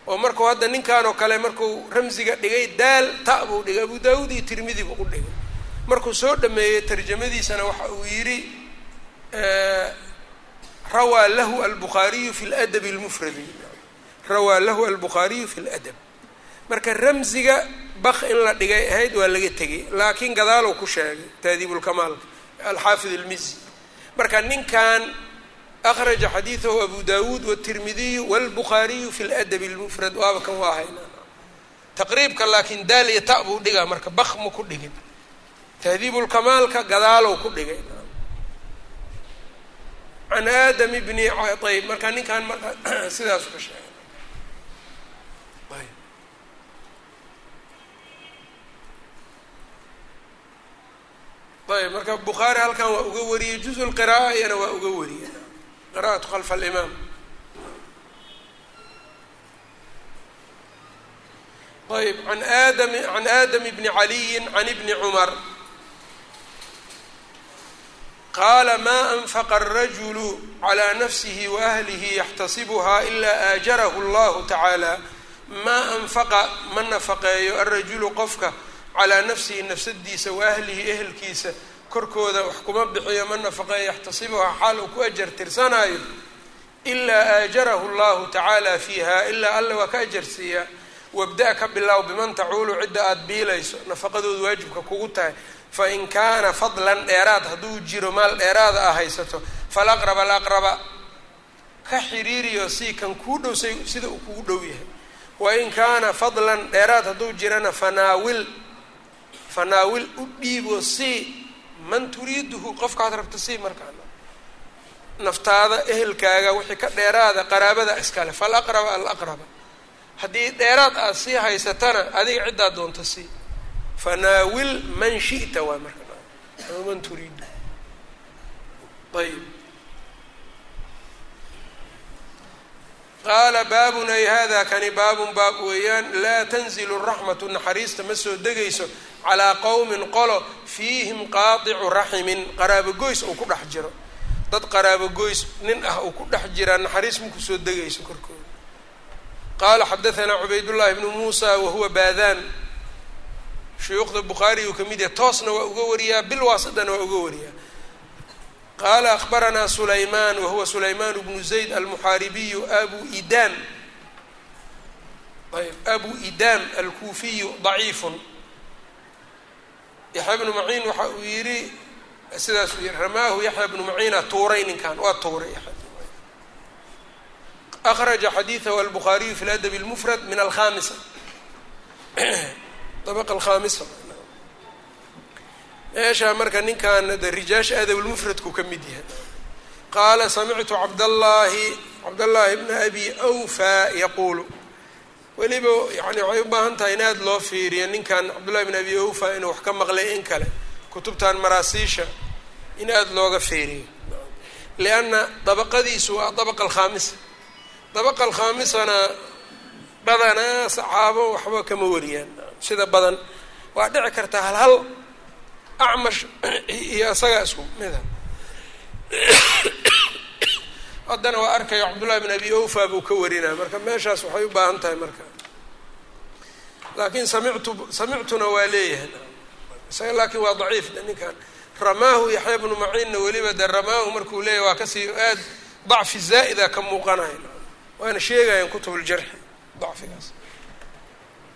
oo markuu hadda ninkan oo kale markuu ramsiga dhigay daal ta buu dhigay. Abu daawuud iyo tirmidi buu u dhigay. Markuu soo dhameeyey tarjamadiisana waxa uu yidhi rawaa lahu albukhaariyu fi ladab اlmufradi rawaa lahu albukhaariyu fi ladab marka ramsiga bak in la dhigay ahayd waa laga tegay laakiin gadaalow ku sheegay taadiibulkamaalka alxaafid almizi marka ninkan akhraja xadiidahu abu dawuud wاtirmidiyu wاlbukhaariyu fi ladab اlmufrad waaba kan waa hayna taqriibka laakiin daal iyo ta buu dhigaa marka bak ma ku dhigin tahdiibulkamaalka gadaalow ku dhigay can aadam bni ayb marka ninkan marka sidaasu ka sheegay ayb marka bukhaari halkan waa uga wariyey juz lqira'a iyana waa uga wariyey qira'atu khalfa alimaam ayb an aadam can aadam bni caliyi can ibni cumar qaala ma anfaqa alrajulu calaa nafsihi waahlihi yaxtasibuhaa ilaa aajarahu allahu tacaala maa anfaqa ma nafaqeeyo alrajulu qofka calaa nafsihi nafsadiisa waahlihi ehelkiisa korkooda wax kuma bixiyo ma nafaqeeyo yaxtasibuhaa xaal uu ku ajar tirsanaayo. Ilaa aajarahu llahu tacaala fiiha ilaa alle waa ka ajarsiiyaa wabda ka bilow biman tacuulu cidda aada biilayso nafaqadooda waajibka kugu tahay. Fain kaana fadlan dheeraad hadduu jiro maal dheeraada a haysato falaqraba alaqraba ka xiriiriyo si kan kuu dhow say sida uu kugu dhow yahay. Wain kaana fadlan dheeraad hadduu jirana fanaawil fanaawil u dhiibo si man turiiduhu qofkaad rabta si markaa naftaada ehelkaaga wixii ka dheeraada qaraabada iskale falaqraba alaqraba haddii dheeraad aad sii haysatana adiga ciddaad doonta sii. Fanaawil man shi'ta waa marka. Man turiidu. Ayb qaala baabun ay hada kani baabun baab weeyaan laa tanzilu raxmatu naxariista ma soo degayso calaa qowmin qolo fiihim qaadicu raximin qaraabogoys uu ku dhex jiro dad qaraabogoys nin ah uu ku dhex jiraa naxariis maku soo degayso korkooda qaala xadaanaa cubaydullahi bnu muusa wahuwa baadaan shuyuukhda bukhaari uu ka mid yahay toosna waa uga wariyaa bilwaasidana waa uga wariyaa qaala akhbaranaa sulaymaan wahuwa sulaymaan bnu zayd almuxaaribiyu abu idam ayb abu idam alkuufiyu daciifun yaxya bnu maciin waxa uu yidhi sidaasuu yihi ramaahu yaxya bnu maciina tuuray ninkan waa tuuray akhraja xadiidahu albukhaariyu fi ladabi اlmufrad min alkhamisa dabqa alkhamisa meeshaa marka ninkan de rijaasha adabulmufradku ka mid yahay. Qaala samictu cabdallaahi cabdallaahi bna abi awfa yaquulu. Weliba yani waxay u baahan tahay in aada loo fiiriyo ninkan cabdullahi bn abi awfa inuu wax ka maqlay in kale. Kutubtan maraasiisha in aada looga fiiriyo. Lianna dabaqadiisu waa dabaqa alkhaamisa dabaqa alkhaamisana badanaa saxaabo waxba kama wariyaan. Sida badan waa dhici kartaa hal hal acmash iyo isagaa isku mida haddana waa arkayo cabdullahi bn abi awfa buu ka warinaya marka meeshaas waxay u baahan tahay marka. Laakiin samictu samictuna waa leeyahay. Isaga laakiin waa daciif ninkan. Ramaahu yaxya bnu maciinna weliba de ramaahu markuu leeyahy waa ka sii aad dacfi zaa'ida ka muuqanayo waana sheegayaan kutub ljarxi dacfigaas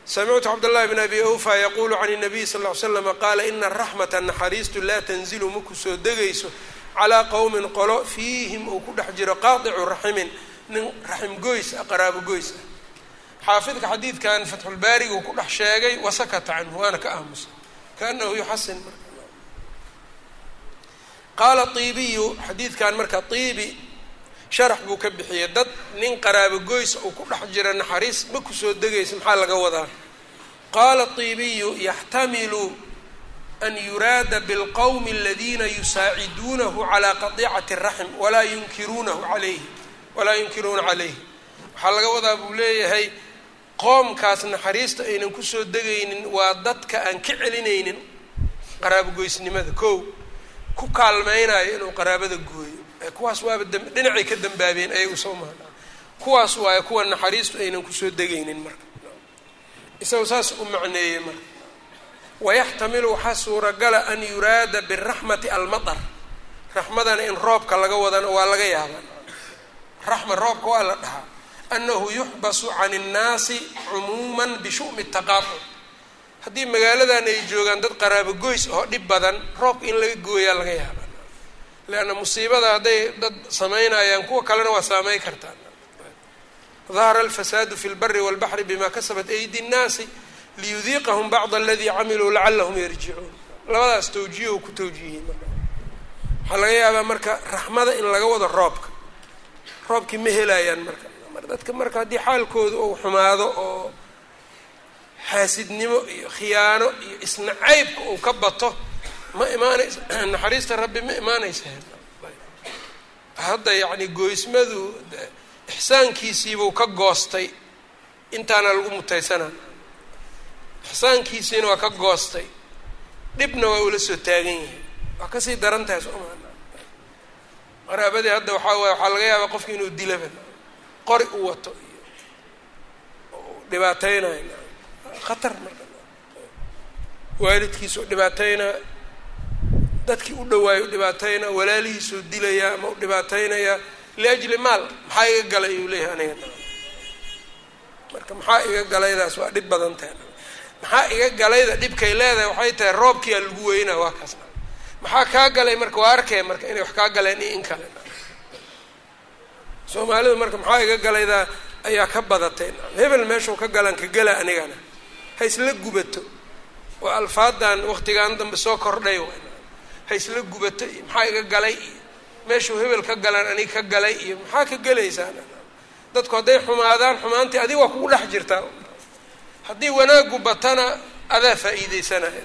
samictu cabdاllahi bn abi awfa yaqulu can الnabiy sal ly slama qaala ina araxmata naxariistu laa tanzilu maku soo degayso calaa qowmin qolo fiihim uu ku dhex jiro qaadicu raximin nin raxim goys ah qaraabo goys ah xaafidka xadiidkan fatxulbaariga uu ku dhex sheegay wasakata canhu waana ka aamusa kaanahu yuxasin marka qaala iibiyu xadiidkan marka iibi sharax buu ka bixiyey. Dad nin qaraabo goys uu ku dhex jira naxariis ma ku soo degaysa maxaa laga wadaa? Qaala iibiyu yaxtamilu an yuraada bilqowmi aladiina yusaaciduunahu calaa qadiicati raxm walaa yunkiruunahu calayhi walaa yunkiruuna calayhi. Waxaa laga wadaa buu leeyahay qoomkaas naxariista aynan ku soo degaynin waa dadka aan ka celinaynin qaraabogoysnimada kow ku kaalmeynayo inuu qaraabada gooyo kuwaas waaba dhinacay ka dambaabeen ayagu soo kuwaas waaye kuwa naxariistu aynan ku soo degaynin marka. Isaga saas u macneeyey marka. Wayaxtamilu waxaa suuragala an yuraada biraxmati almatar raxmadana in roobka laga wadana waa laga yaabaa. Raxma roobka waa la dhahaa. Annahu yuxbasu can innaasi cumuuman bishu'mi taqaafuc haddii magaaladan ay joogaan dad qaraabo goys oo dhib badan roobka in laga gooyaa laga yaabaa leanna musiibada hadday dad samaynayaan kuwa kalena waa saameyn kartaa dahara alfasaadu fi lbari walbaxri bima kasabat aydi nnaasi liyudiiqahum bacd aladii camiluu lacalahum yarjicuun labadaas tawjiiho ku tawjiihiyey marka waxaa laga yaabaa marka raxmada in laga wado roobka roobkii ma helayaan marka mar dadka marka haddii xaalkooda uu xumaado oo xaasidnimo iyo khiyaano iyo isna caybka uu ka bato ma imaanaysa naxariista rabbi ma imaanaysa. Hadda yacni goysmadu ixsaankiisiibuu ka goostay. Intaana lagu mutaysanaa ixsaankiisiina waa ka goostay. Dhibna waa ula soo taagan yahay. Waa ka sii daran tahay soo maa qaraabadii hadda waxaa waay waxaa laga yaabaa qofki inuu dilaba qori u wato iyo dhibaateynayo khatar marka. U dhibaateynaa dadkii u dhawaayo u dhibaateynaa walaalihiisuu dilayaa ama u dhibaateynayaa liajli maal maxaa iga galay ayuu leeyahay aniga marka maxaa iga galaydaas? Waa dhib badan tahay. Maxaa iga galayda dhibkay leedahay? Waxay tahay roobkiyaa lagu weynaa waa kaas. Maxaa kaa galay? Marka waa arkaya marka inay wax kaa galeen iyo in kale. Soomaalidu marka maxaa iga galaydaa ayaa ka badatay. Hebel meeshuu ka galan ka gela anigana. Ha isla gubato. Waa alfaadan waktigan dambe soo kordhay ha isla gubato iyo maxaa iga galay? Iyo meeshuu hebel ka galan anig ka galay iyo maxaa ka gelaysaa dadku hadday xumaadaan xumaantii adiga waa kugu dhex jirtaa haddii wanaagu batana adaa faa-iideysanaya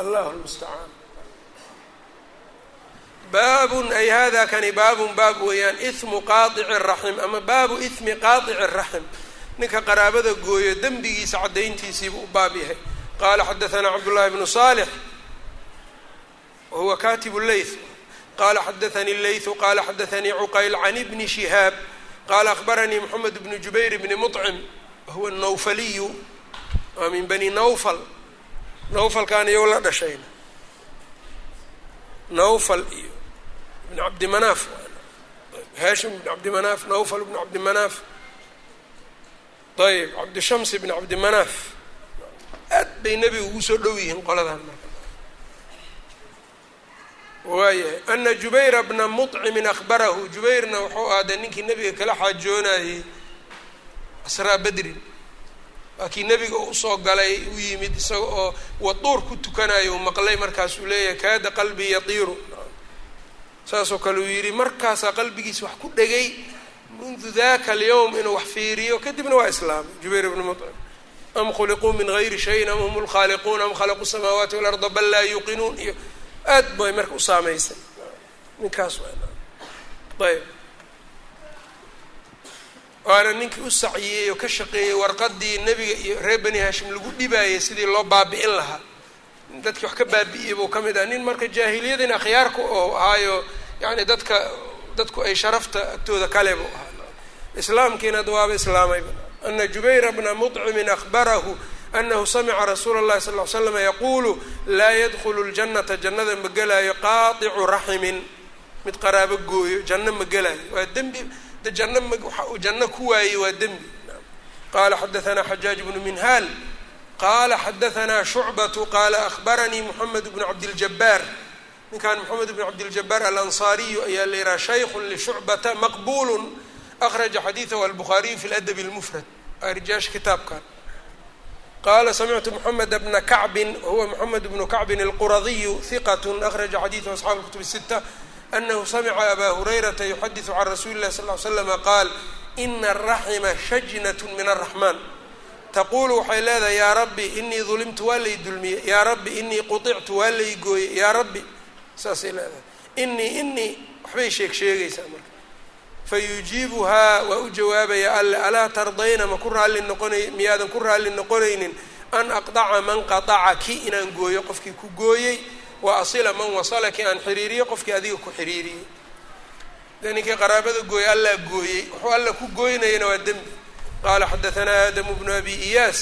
allahu lmustacaan baabun ay hada kani baabun baab weeyaan ihmu qaadici raxim ama baabu ihmi qaadici raxim. Ninka qaraabada gooyo dembigiisa caddayntiisiibuu u baab yahay qaala xadaثana cabdullahi bnu salix wahuwa katibu leyth qala xadaثani leythu qala xadaثanii cuqayl can ibni shihaab qala akhbaranii moxamed bnu jubayr bni muطcim wahuwa nawfaliyu waa min bani nawfal nawfalkaan iyow la dhashayna nawfal iyo ibn cabdimanaaf hashim ibn cabdimanaaf nawfal ibn cabdimanaaf ayb cabdishams ibn cabdimanaaf aad bay nebiga ugu soo dhow yihiin qoladan marka. Waayahay ana jubayra bna muطcimin akhbarahu jubayrna wuxuu ahaaday ninkii nebiga kala xaajoonayey asraa bedrin waa kii nebiga u soo galay u yimid isaga oo waduur ku tukanayo u maqlay markaasuu leeyahay kaada qalbii yatiiru. Saasoo kale uu yidhi markaasaa qalbigiisa wax ku dhegay mundu daka alyowm inuu wax fiiriyo. Kadibna waa islaamay jubayr bni muطcim am khuliquu min gayri shayin am hum lkhaaliquun am khalaquu samaawaati walarda bal laa yuuqinuun iyo aad bay marka u saameysay ninkaas ayb waana ninkii u saciyey oo ka shaqeeyey warqadii nebiga iyo reer bani hashim lagu dhibaayay sidii loo baabi'in lahaa dadkii wax ka baabi'iyey buu ka mid ah nin marka jaahiliyadin akhyaarku oo ahaayo yani dadka dadku ay sharafta agtooda kale buu ahaa islaamkiina ad waaba islaamayba ana jubayra bna muطcimin akhbarahu anahu samica rasuula اllahi sal ly slama yaquulu laa yadkhulu ljanata jannada ma gelaayo qaaicu raximin mid qaraabo gooyo janno ma gelaayo waa dembi de janno ma waxa uu janno ku waayey waa dembi qala xadaثna xajaaj bnu minhaal qala xadaثna shucbatu qala ahbaranii moxamed bnu cabdiljabaar ninkan moxamed bnu cabdiljabaar alanصaariyu ayaa la yihaha shaykhu lishucbata maqbulu akhraja xadiiثahu albukhaariyu fi ladab اlmufrad arijaasha kitaabkan qaala samictu moxamed bna kacbin wahuwa moxamed bnu kacbin alquradiyu hiqat akhraja xadiidu asxaabu kutub sita anahu samica abaa hurayrata yuxadisu can rasuuli illahi sal l slama qaal ina araxima shajnat min araxmaan taquulu waxay leedahay yaa rabbi inii dulimtu waa lay dulmiyey yaa rabbi inii quictu waa lay gooyey yaa rabbi saasay leedahay inii inii waxbay sheeg sheegaysaa marka fayujiibuhaa waa u jawaabaya alle alaa tardayna ma ku raalli noqonay miyaadan ku raalli noqonaynin? An aqdaca man qaطacaki inaan gooyo qofkii ku gooyey wa asila man wasalaki aan xiriiriyo qofkii adiga ku xiriiriyey de ninkii qaraabada gooyey allaa gooyey. Wuxuu alla ku gooynayana waa dembi. Qala xadaanaa aadamu bnu abi iyaas.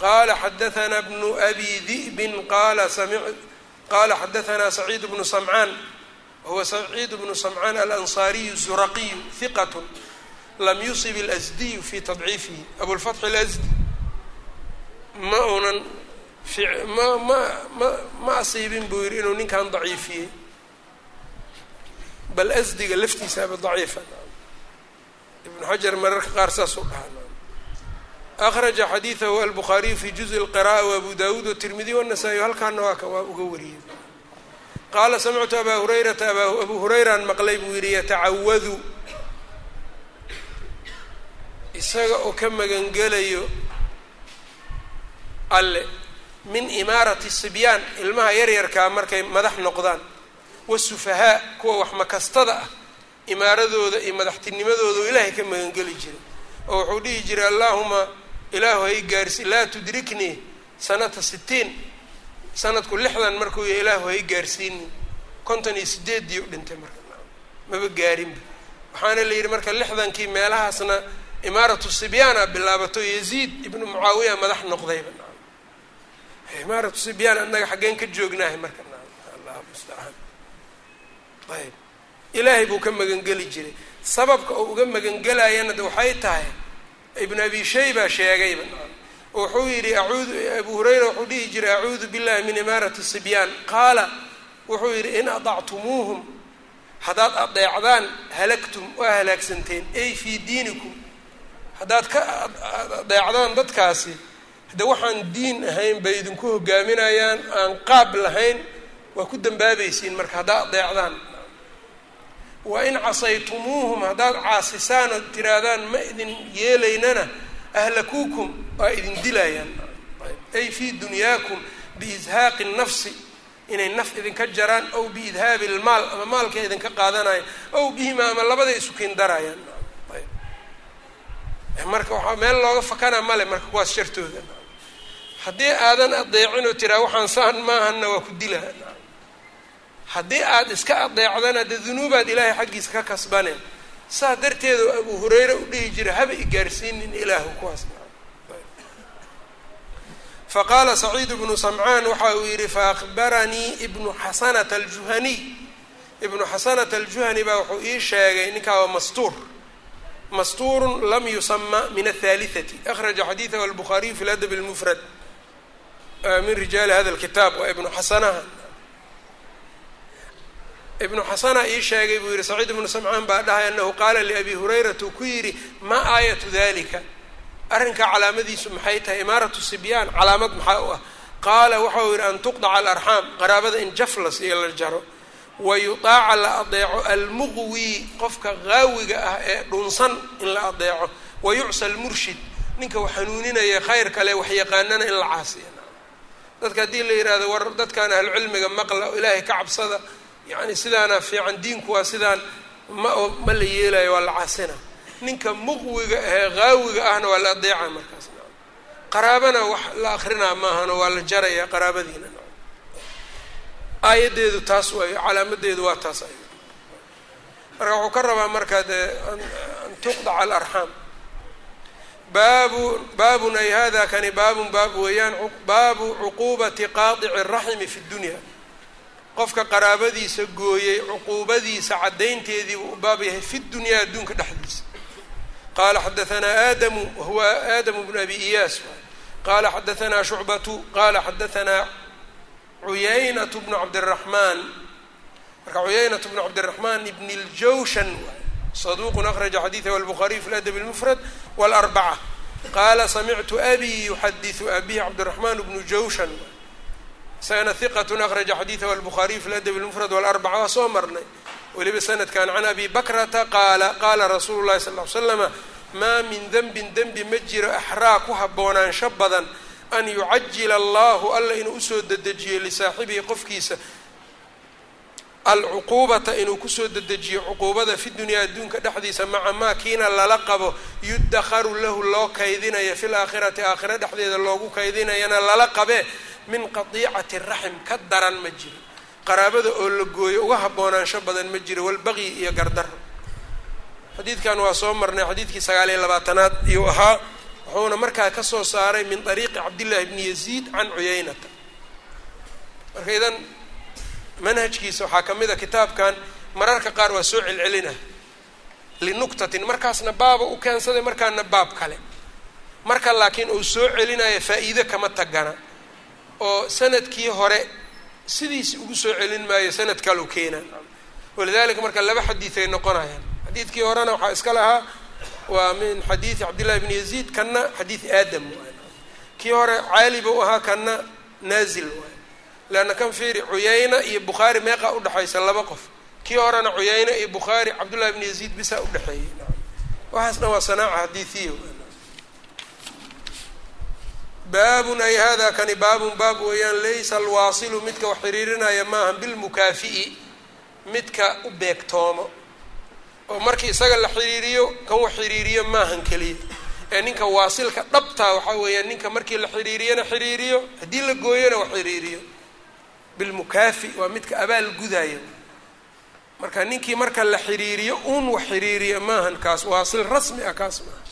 Qala xadaanaa bnu abi di'bin. Qala sami qala xadaanaa saciid bnu samcaan wahuwa saciid bnu samcaan alansaariyu zuraqiyu hiqat lam yusib اlasdiyu fi tadciifihi abulfatxi اlasdi ma unan ma ma ma ma asiibin buu yihi inuu ninkan daciifiyey bal asdiga laftiisaaba daciifa ibnu xajar mararka qaar saasuu dhahaa akhraja xadiidahu albukhaariyu fi juزءi اlqira'a wabu dawuud watirmidiy wالnasaa-iy halkaana waa ka waa uga wariyey qaala samictu abaa hurayrata abu hurayraan maqlay buu yihi yatacawadu isaga oo ka magangelayo alle min imaarati sibyaan ilmaha yaryarkaa markay madax noqdaan wasufahaa kuwa wax makastada ah imaaradooda iyo madaxtinimadooda ilaahay ka magangeli jiray oo wuxuu dhihi jiray allaahuma ilaahu hay gaarsi laa tudriknii sanata sitiin sanadku lixdan markuu yahay ilaahu hay gaarsiinin konton iyo sideedii u dhintay marka. Maba gaarinba waxaana la yidhi marka lixdankii meelahaasna imaaratu sibyaana bilaabato yaziid ibnu mucaawiya madax noqdayba imaaratu sibyaan annaga xaggeen ka joognahay marka. Allahu mustacaan ayb ilaahay buu ka magangeli jiray. Sababka oo uga magangelayana de waxay tahay ibn abi shayba sheegayba wuxuu yidhi abu hurayra wuxuu dhihi jiray acuudu billahi min imaarati sibyaan. Qaala wuxuu yidhi in adactumuuhum haddaad adeecdaan halagtum waa halaagsanteen ay fii diinikum. Haddaad ka adeecdaan dadkaasi de waxaan diin ahayn bay idinku hogaaminayaan aan qaab lahayn waa ku dambaabaysiin marka haddaad adeecdaan. Wa in casaytumuuhum haddaad caasisaan oo tirahdaan ma idin yeelaynana ahlakuukum waa idin dilayaan ay fii dunyaakum biizhaaqi nafsi inay naf idinka jaraan ow biidhaabi lmaal ama maalka idinka qaadanayan ow bihima ama labada isukin darayaan marka waxaa meel looga fakana male marka kuwaas shartooda haddii aadan adeecin oo tiraa waxaan saan maahana waa ku dilaha haddii aada iska adeecdana dee dunuubaad ilaahay xaggiisa ka kasbaneen saas darteed oo abu hurayre u dhihi jira haba i gaarsiinin ilaahu kuwaas. Faqaala saciid bnu samcaan waxa uu yidhi faakbaranii ibnu xasanata aljuhaniy ibnu xasanata aljuhani baa wuxuu ii sheegay ninkaa waa mastuur. Mastuurun lam yusama min athaalithati. Akhraja xadiidahu albukhaariyu fi ladab lmufrad min rijaali hada lkitaab waa ibnu xasanaha ibnu xasana ii sheegay buu yihi saciid ibnu samcaan baa dhahay anahu qaala liabi hurayrata uu ku yidhi maa aayatu dalika arrinkaa calaamadiisu maxay tahay? Imaaratu sibyaan calaamad maxaa u ah? Qaala waxa uu yidhi an tuqdaca alarxaam qaraabada in jaflas iyo la jaro wa yutaaca la adeeco almuqwi qofka qaawiga ah ee dhunsan in la adeeco wa yucsa almurshid ninka wax hanuuninaya khayr kale wax yaqaanana in la caasiya dadka haddii la yidhahdo war dadkan ahlucilmiga maqla oo ilaahay ka cabsada yacni sidaana fiican diinku waa sidaan ma ma la yeelayo waa la caasina ninka muqwiga ahee qaawiga ahna waa la adeeca markaas. Qaraabana wax la akrinaa maahano waa la jaraya qaraabadiina. Aayaddeedu taas waayo calaamadeedu waa taas ay marka wuxuu ka rabaa markaa dee an tuqdaca alarxaam baabu baabun ay hada kani baabun baab weeyaan baabu cuquubati qaadici raximi fi dunya qofka qaraabadiisa gooyey cuquubadiisa caddaynteedii buu u baab yahay fi dunyaa adduunka dhexdiisa. Qala xadaanaa aadamu wahuwa aadamu bnu abi iyaas. Qala xadaanaa shucbatu qala xadaanaa cuyaynatu bnu cabdiraxmaan marka cuyaynatu bnu cabdiraxmaan ibn ljawshan saduuqun akhraja xadiidahu albukhaariy fi ladab lmufrad wاlarbaca qaala samictu abi yuxadiثu abihi cabdiraxmaan bnu jawshan isagana hiqatun akhraja xadiidahu albukhaariy fi ladab lmufrad wاlarbaca waa soo marnay. Weliba sanadkan can abi bakrata qaala qaala rasuulu llahi sal l slama maa min denbin dembi ma jiro axraa ku haboonaansho badan an yucajila allahu alla inuu u soo dedejiyo lisaaxibihi qofkiisa. Alcuquubata inuu ku soo dedejiyo cuquubada fi dunyaa adduunka dhexdiisa maca maa kiina lala qabo yudakharu lahu loo kaydinayo fi laakhirati aakhira dhexdeeda loogu kaydinayana lala qabee min qadiicati raxim ka daran ma jiro qaraabada oo la gooyo uga haboonaansho badan ma jiro walbaqyi iyo gardaro xadiidkan waa soo marnay xadiidkii sagaal iyo labaatanaad iyuu ahaa wuxuuna markaa ka soo saaray min ariiqi cabdillahi bni yaziid can cuyaynata. Marka idan manhajkiisa waxaa ka mid a kitaabkan mararka qaar waa soo celcelina linuktatin markaasna baaba u keensaday markaana baab kale. Marka laakiin uu soo celinayo faa-iide kama tagana oo sannadkii hore sidiisi ugu soo celin maayo sanad kaleu keenaa walidalika marka laba xadiid ay noqonayaan. Xadiidkii horena waxaa iska lahaa waa min xadiidi cabdillahi bni yaziid kanna xadiid aadam waay. Kii hore caali buu ahaa kanna naazil waay. Leanna kan fiiri cuyayna iyo bukhaari meeqaa udhexaysa laba qof. Kii horena cuyayne iyo bukhaari cabdullahi bni yaziid bisaa udhexeeyey waxaasna waa sanaaca xadiiiya baabun ay hada kani baabun baab weeyaan laysa alwaasilu midka wax xiriirinaya maaha bilmukaafi'i midka u beegtoomo. oo markii isaga la xiriiriyo kan wax xiriiriyo maahan keliya. Ee ninka waasilka dhabtaa waxaa weeyaan ninka markii la xiriiriyana xiriiriyo haddii la gooyona wax xiriiriyo. Bilmukaafi waa midka abaal gudaya marka ninkii marka la xiriiriyo uun wax xiriiriya maahan kaas waasil rasmi ah kaas maaha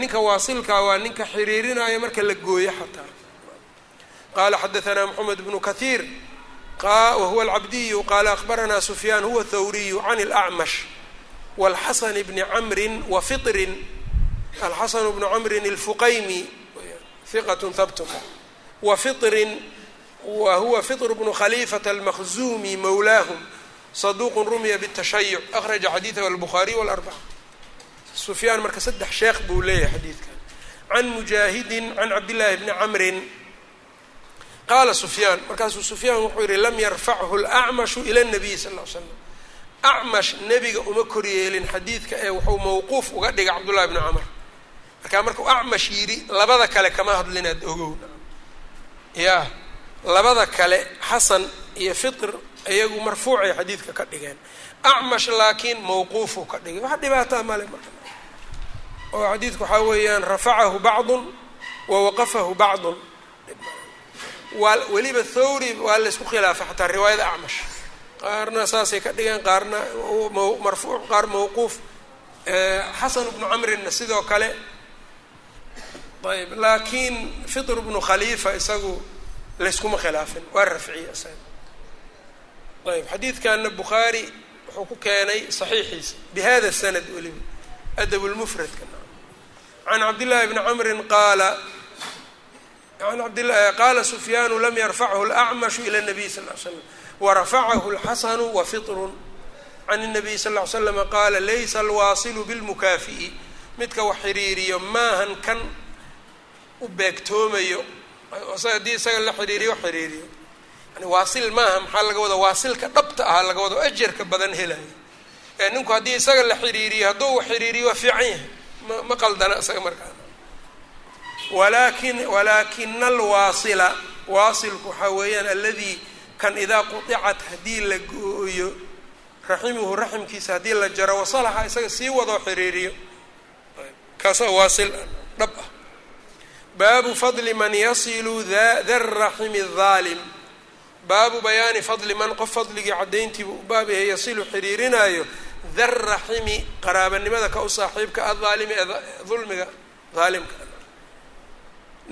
ninka waasilkaa waa ninka xiriirinayo marka la gooyo xataa qaala xadaanaa moxamed bnu kathiir wahuwa alcabdiyu qaala akbaranaa sufyaan huwa thawriyu can اlacmash wاlxasan bni camrin wa fiطrin alxasan bnu camrin اlfuqaymi hiqat habtun wa fiطrin wa huwa fiطr bnu khaliifata almakhzumi mawlaahum saduq rumiya bالtashayuc akhraja xadiidahu albukhaariy wاlarbaca sufyaan marka saddex sheekh buu leeyahay xadiidkan. Can mujaahidin can cabdillaahi bni camrin. Qaala sufyaan markaasuu sufyaan wuxuu yihi lam yarfachu lacmashu ila nabiy sal l slam acmash nebiga uma koryeelin xadiidka ee wuxuu mawquuf uga dhigay cabdullahi bni camar markaa markuu acmash yidhi labada kale kama hadlinaad ogow. Ya labada kale xasan iyo fitr iyagu marfuucay xadiidka ka dhigeen. Acmash laakiin mawquufuu ka dhigay. Wax dhibaataa male marka oo xadiidku waxaa weeyaan rafacahu bacdun wa waqafahu bacdun. Waa weliba thawri waa laysku khilaafay xataa riwaayada acmash. Qaarna saasay ka dhigeen qaarna marfuuc qaar mawquuf. Xasan bnu camrinna sidoo kale. Ayb laakiin fitr bnu khaliifa isagu layskuma khilaafin waa rafciye ayb xadiidkanna bukhaari wuxuu ku keenay saxiixiisa bihada sanad weliba adab can cabdillahi bni camrin qaala qaala sufyaanu lam yarfachu lacmashu ila nabiy sal l slam warafacahu lxasanu wa fitrun can الnabiy sal ly slama qaala laysa alwaasilu bilmukaafi'i midka wax xiriiriyo maahan kan u beegtoomayo haddii isaga la xiriiriyo xiriiriyo yani waasil maaha maxaa laga wada waasilka dhabta ahaa laga wado ajarka badan helayo ninku haddii isaga la xiriiriyo hadduu wax xiriiriyo waa fiican yahay ma qaldana isaga markaa walaakin walaakina alwaasila waasilku waxaa weeyaan alladii kan idaa qudicat haddii la go-oyo raximuhu raximkiisa haddii la jaro wasalaha isaga sii wadoo xiriiriyo. Kaasaa waasil dhab ah. Baabu fadli man yasilu daraximi haalim baabu bayaani fadli man qof fadligii caddayntiiba u yasilu xiriirinaayo daraximi qaraabanimada ka u saaxiibka adaalimi ee dulmiga daalimka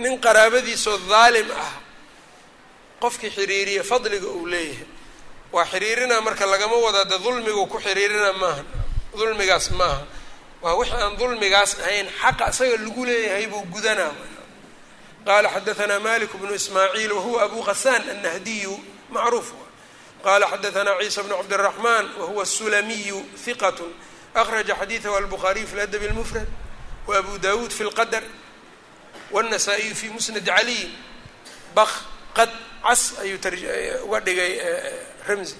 nin qaraabadiisoo daalim ah qofkii xiriiriya fadliga uu leeyahay. Waa xiriirina marka lagama wada de dulmigu ku xiriirina maaha dulmigaas maaha waa wixi aan dulmigaas ahayn xaqa isaga lagu leeyahay buu gudanaa. Qala xadaثna malik bnu ismaaciil wahuwa abu qasaan annahdiyu macruuf qala xadaثna ciisa bn cabdالرaحman wahuwa الsulamiyu hiqat akraja xadiiثahu albukhaariyu fi ladb اlmfrad wabu dawuud fi اlqadr wالnasaa-iyu fi musnad caliy bak qad cas ayuu uga dhigay ramzi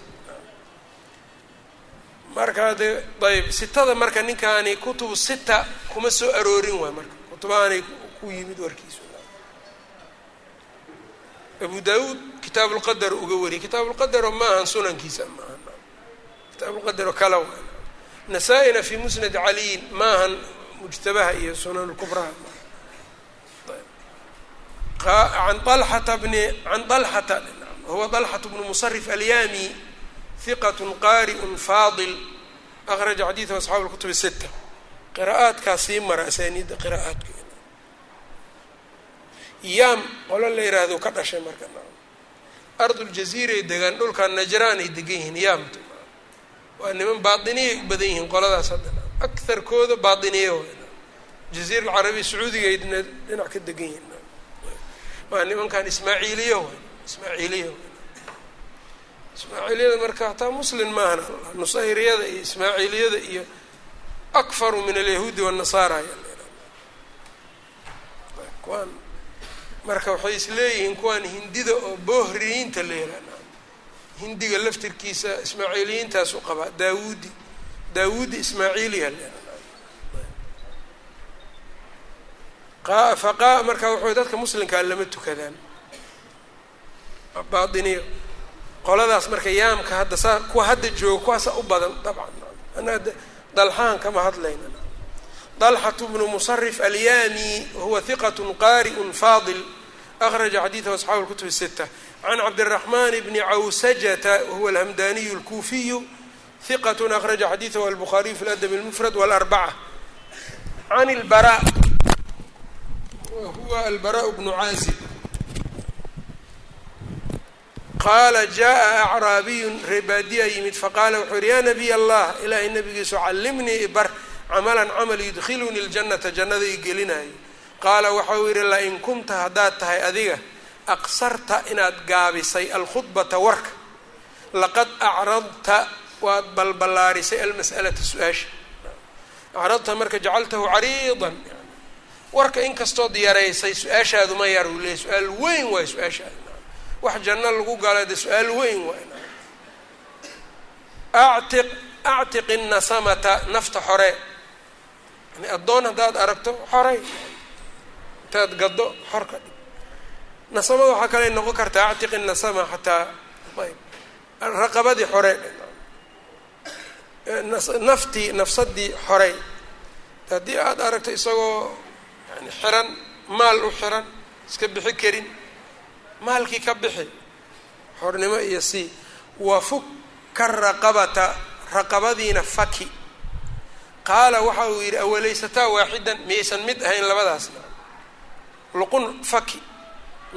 marka de ayb sitada marka ninkaani kutubu sita kuma soo aroorin waay marka kutubahaanay ku yimid warkiisu abu daauud kitaab lqadar uga wariyay kitaabuqadaro maahan sunankiisa maaha kitaabuqadaro kala waa nasaa-ina fi musnad caliyin maahan mujtabaha iyo sunan kubraha an alata bni an alata huwa alxat bnu musarif alyami hiqat qaari'un faadil akraja xadiidahu asxaabu lkutub sita qiraa'aadkaa sii mara asaaniidda qiraa'aadka yaam qolo la yiraahdo ka dhashay marka arduljaziiray degaan dhulkan najraan ay degan yihiin yaamta waa niman baainiyay u badan yihiin qoladaas hadda akarkooda baainiye jaziira alcarabiya sacuudigaydna dhinac ka degan yihiin waa nimankan ismaaciiliya ismaaciiliya ismaaciiliyada marka hataa muslin maahan nusayriyada iyo ismaaciiliyada iyo akfaru min alyahuudi wاnnasaara kuwaan marka waxay isleeyihiin kuwaan hindida oo boohriyiinta la yihahda hindiga laftirkiisa ismaaciiliyiintaas u qabaa daawudi. Daawudi ismaaciiliya faqa marka wuxuu dadka muslimkaa lama tukadaan. Bainiyo qoladaas marka yaamka hadda saa kuwa hadda jooga kuwaasa u badan dabcan. Ana dalxaan kama hadlayna dalxatu bnu musarif alyami wahuwa hiqat qaariء faadil akraja xadiiثhu asxaabu اlkutub الsita can cabdالرaحman bni cawsajata wahuwa alhamdaniyu اlkuufiyu hiqat akraja xadiiثhu albukhaariyu fi ladab اlmufrad wاlarbacة can اlbara wahuwa albaraء bnu caazib qaala jaءa acraabiyu reebaadiya yimid faqaala wuxuu yihi ya nabiy allah ilaahay nabigiisu callimnii ibar camalan camal yudkhilunii اljannata jannada i gelinayo. Qaala waxau yidhi lain kunta haddaad tahay adiga aqsarta inaad gaabisay alkhudbata warka. Laqad acradta waad balballaarisay almas'alata su'aasha. Acradta marka jacaltahu cariidan. Warka inkastood yaraysay su'aashaadu ma yar uu leeyay su'aal weyn waay su'aashaadu. Wax janno lagu gala de su'aal weyn waay. Actiq actiqi nasamata nafta xore addoon haddaad aragto xorey intaad gaddo xor ka dhig nasamada waxaa kale noqon kartaa actiqi nasama xataa ayb. Raqabadii xore naftii nafsadii xorey haddii aada aragto isagoo yani xiran maal u xiran iska bixi karin maalkii ka bixi xornimo iyo sii wafukka raqabata raqabadiina faki qaala waxa uu yidhi awalaysataa waaxidan miyaysan mid ahayn labadaasna luqun faki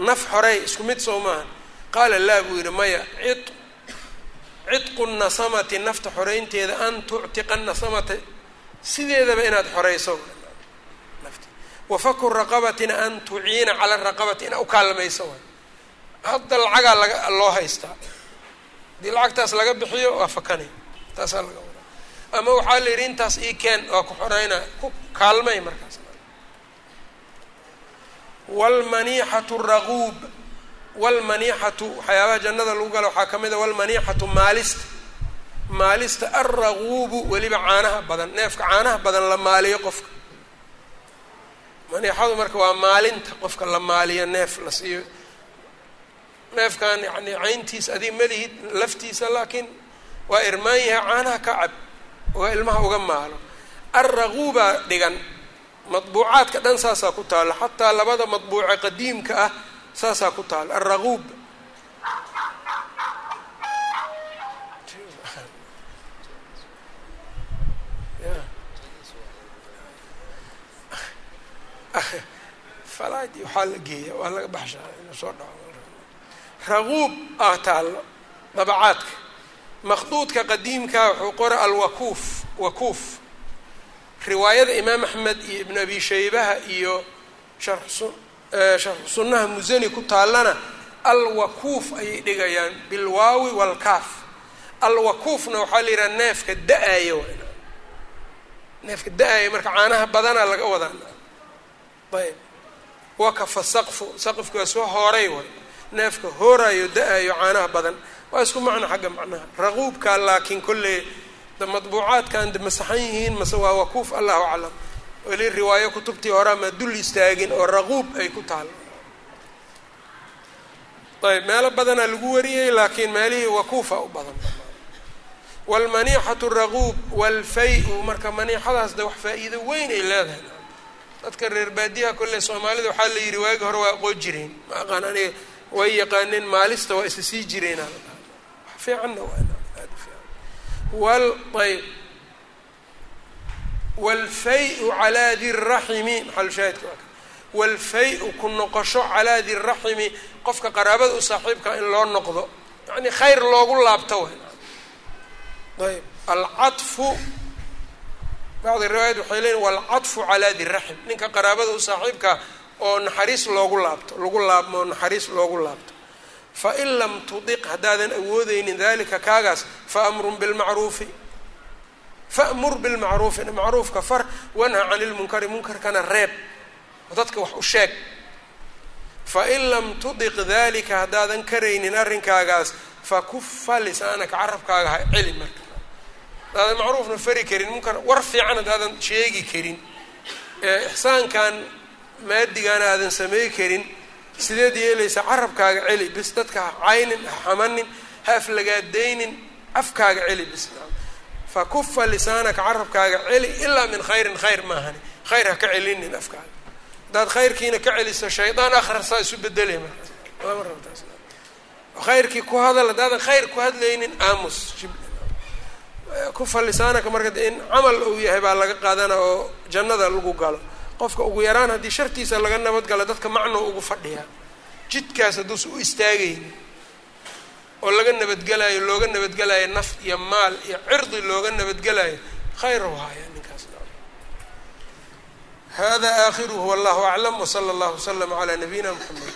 naf xorey isku mid soo maaha qaala laa buu yidhi maya cid cidqu nasamati nafta xoreynteeda an tuctiqa nasamata sideedaba inaad xoreyso nafti. Wafaku raqabatina an tuciina cala raqabati inaad ukaalmayso way hadda lacagaa laga loo haystaa. Haddii lacagtaas laga bixiyo waa fakanay taasaa laga ama waxaa la yidhi intaas ii keen waa ku xoreyna ku kaalmay markaas. Wlmaniixatu raquub wlmaniixatu waxyaabaha jannada lagu gala waxaa ka mid a wlmaniixatu maalista maalista alraquubu weliba caanaha badan neefka caanaha badan la maaliyo qofka. Maniixadu marka waa maalinta qofka la maaliyo neef la siiyo. Neefkan yani cayntiisa adig malihid laftiisa laakiin waa irmaan yahay caanaha ka cab oo ilmaha uga maalo. Alraquubaa dhigan madbuucaadka dhan saasaa ku taalla xataa labada madbuuce qadiimka ah saasaa ku taalla alraquub falaadi waxaa la geeya waa laga baxshaa inuu soo dhaco. Raquub ah taallo dabacaadka maqduudka qadiimkaa wuxuu qora alwakuuf wakuuf. Riwaayada imaam axmed iyo ibn abi shaybaha iyo sharxu sunnaha musani ku taallana alwakuuf ayay dhigayaan bilwaawi walkaaf. Alwakuufna waxaa la yidhaha neefka da'aya waana neefka da'aya marka caanaha badanaa laga wadaa. Ayb. Wakafa saqfu saqifku waa soo hooray way neefka hoorayo da'ayo caanaha badan waa isku macno xagga macnaha. Raquubka laakiin kolley madbuucaadkan de masaxan yihiin mase waa wakuuf allahu aclam. Weli riwaayo kutubtii horaa ma dul istaagin oo raquub ay ku taal. Ayb meelo badanaa lagu wariyey laakiin meelihii wakuufa u badan. Waalmaniixatu raquub waalfay-u marka maniixadaas de wax faa-iido weyn ay leedahay. Dadka reer baadiyaha kolle soomaalida waxaa la yidhi waagi hore waa aqoon jireen. Ma aqaan aniga way yaqaaneen maalista waa isa sii wax fiicanna ayb waalfay-u calaa di raximi maxalushaahidka waa waalfay-u ku noqosho calaa di raximi qofka qaraabada u saaxiibka in loo noqdo yacni khayr loogu laabto w ayb alcaطfu bacdi riwaayat waxay leeyiin walcadfu calaa di raxim ninka qaraabada u saaxiibka oo naxariis loogu laabto lagu laabmo naxariis loogu laabto fain lam tudiq haddaadan awoodeynin dalika kaagaas faamrun bilmacruufi famur bilmacruufi macruufka far wanha cani lmunkari munkarkana reeb. Oo dadka wax u sheeg. Fain lam tudiq dalika haddaadan karaynin arrinkaagaas fakufa lisaanaka carabkaaga ha celi marka. Haddaadan macruufna fari karin munkar war fiican haddaadan sheegi karin. Ixsaankan maadigaana aadan samey karin sideed yeelaysaa carabkaaga celi bis dadka ha caynin ha xamanin ha aflagaadaynin afkaaga celi bis. Fakufa lisaanaka carabkaaga celi ilaa min khayrin khayr maahani. Khayr ha ka celinin afkaaga. Haddaad khayrkiina ka celiso shaydaan akhrarsaa isu rabtaas khayrkii ku hadal haddaadan khayr ku hadlaynin aamus. Kufa lisaanaka marka in camal uu yahay baa laga qaadana oo jannada lagu galo qofka ugu yaraan haddii shartiisa laga nabadgalo dadka macno ugu fadhiyaa jidkaas hadduusa u istaagayni oo laga nabadgelayo looga nabadgelayo naf iyo maal iyo cirdi looga nabadgelayo khayr u haya ninkaas. Hada aakhiruhu wallahu aclam wsala allahu waslama calaa nabiyina mxamed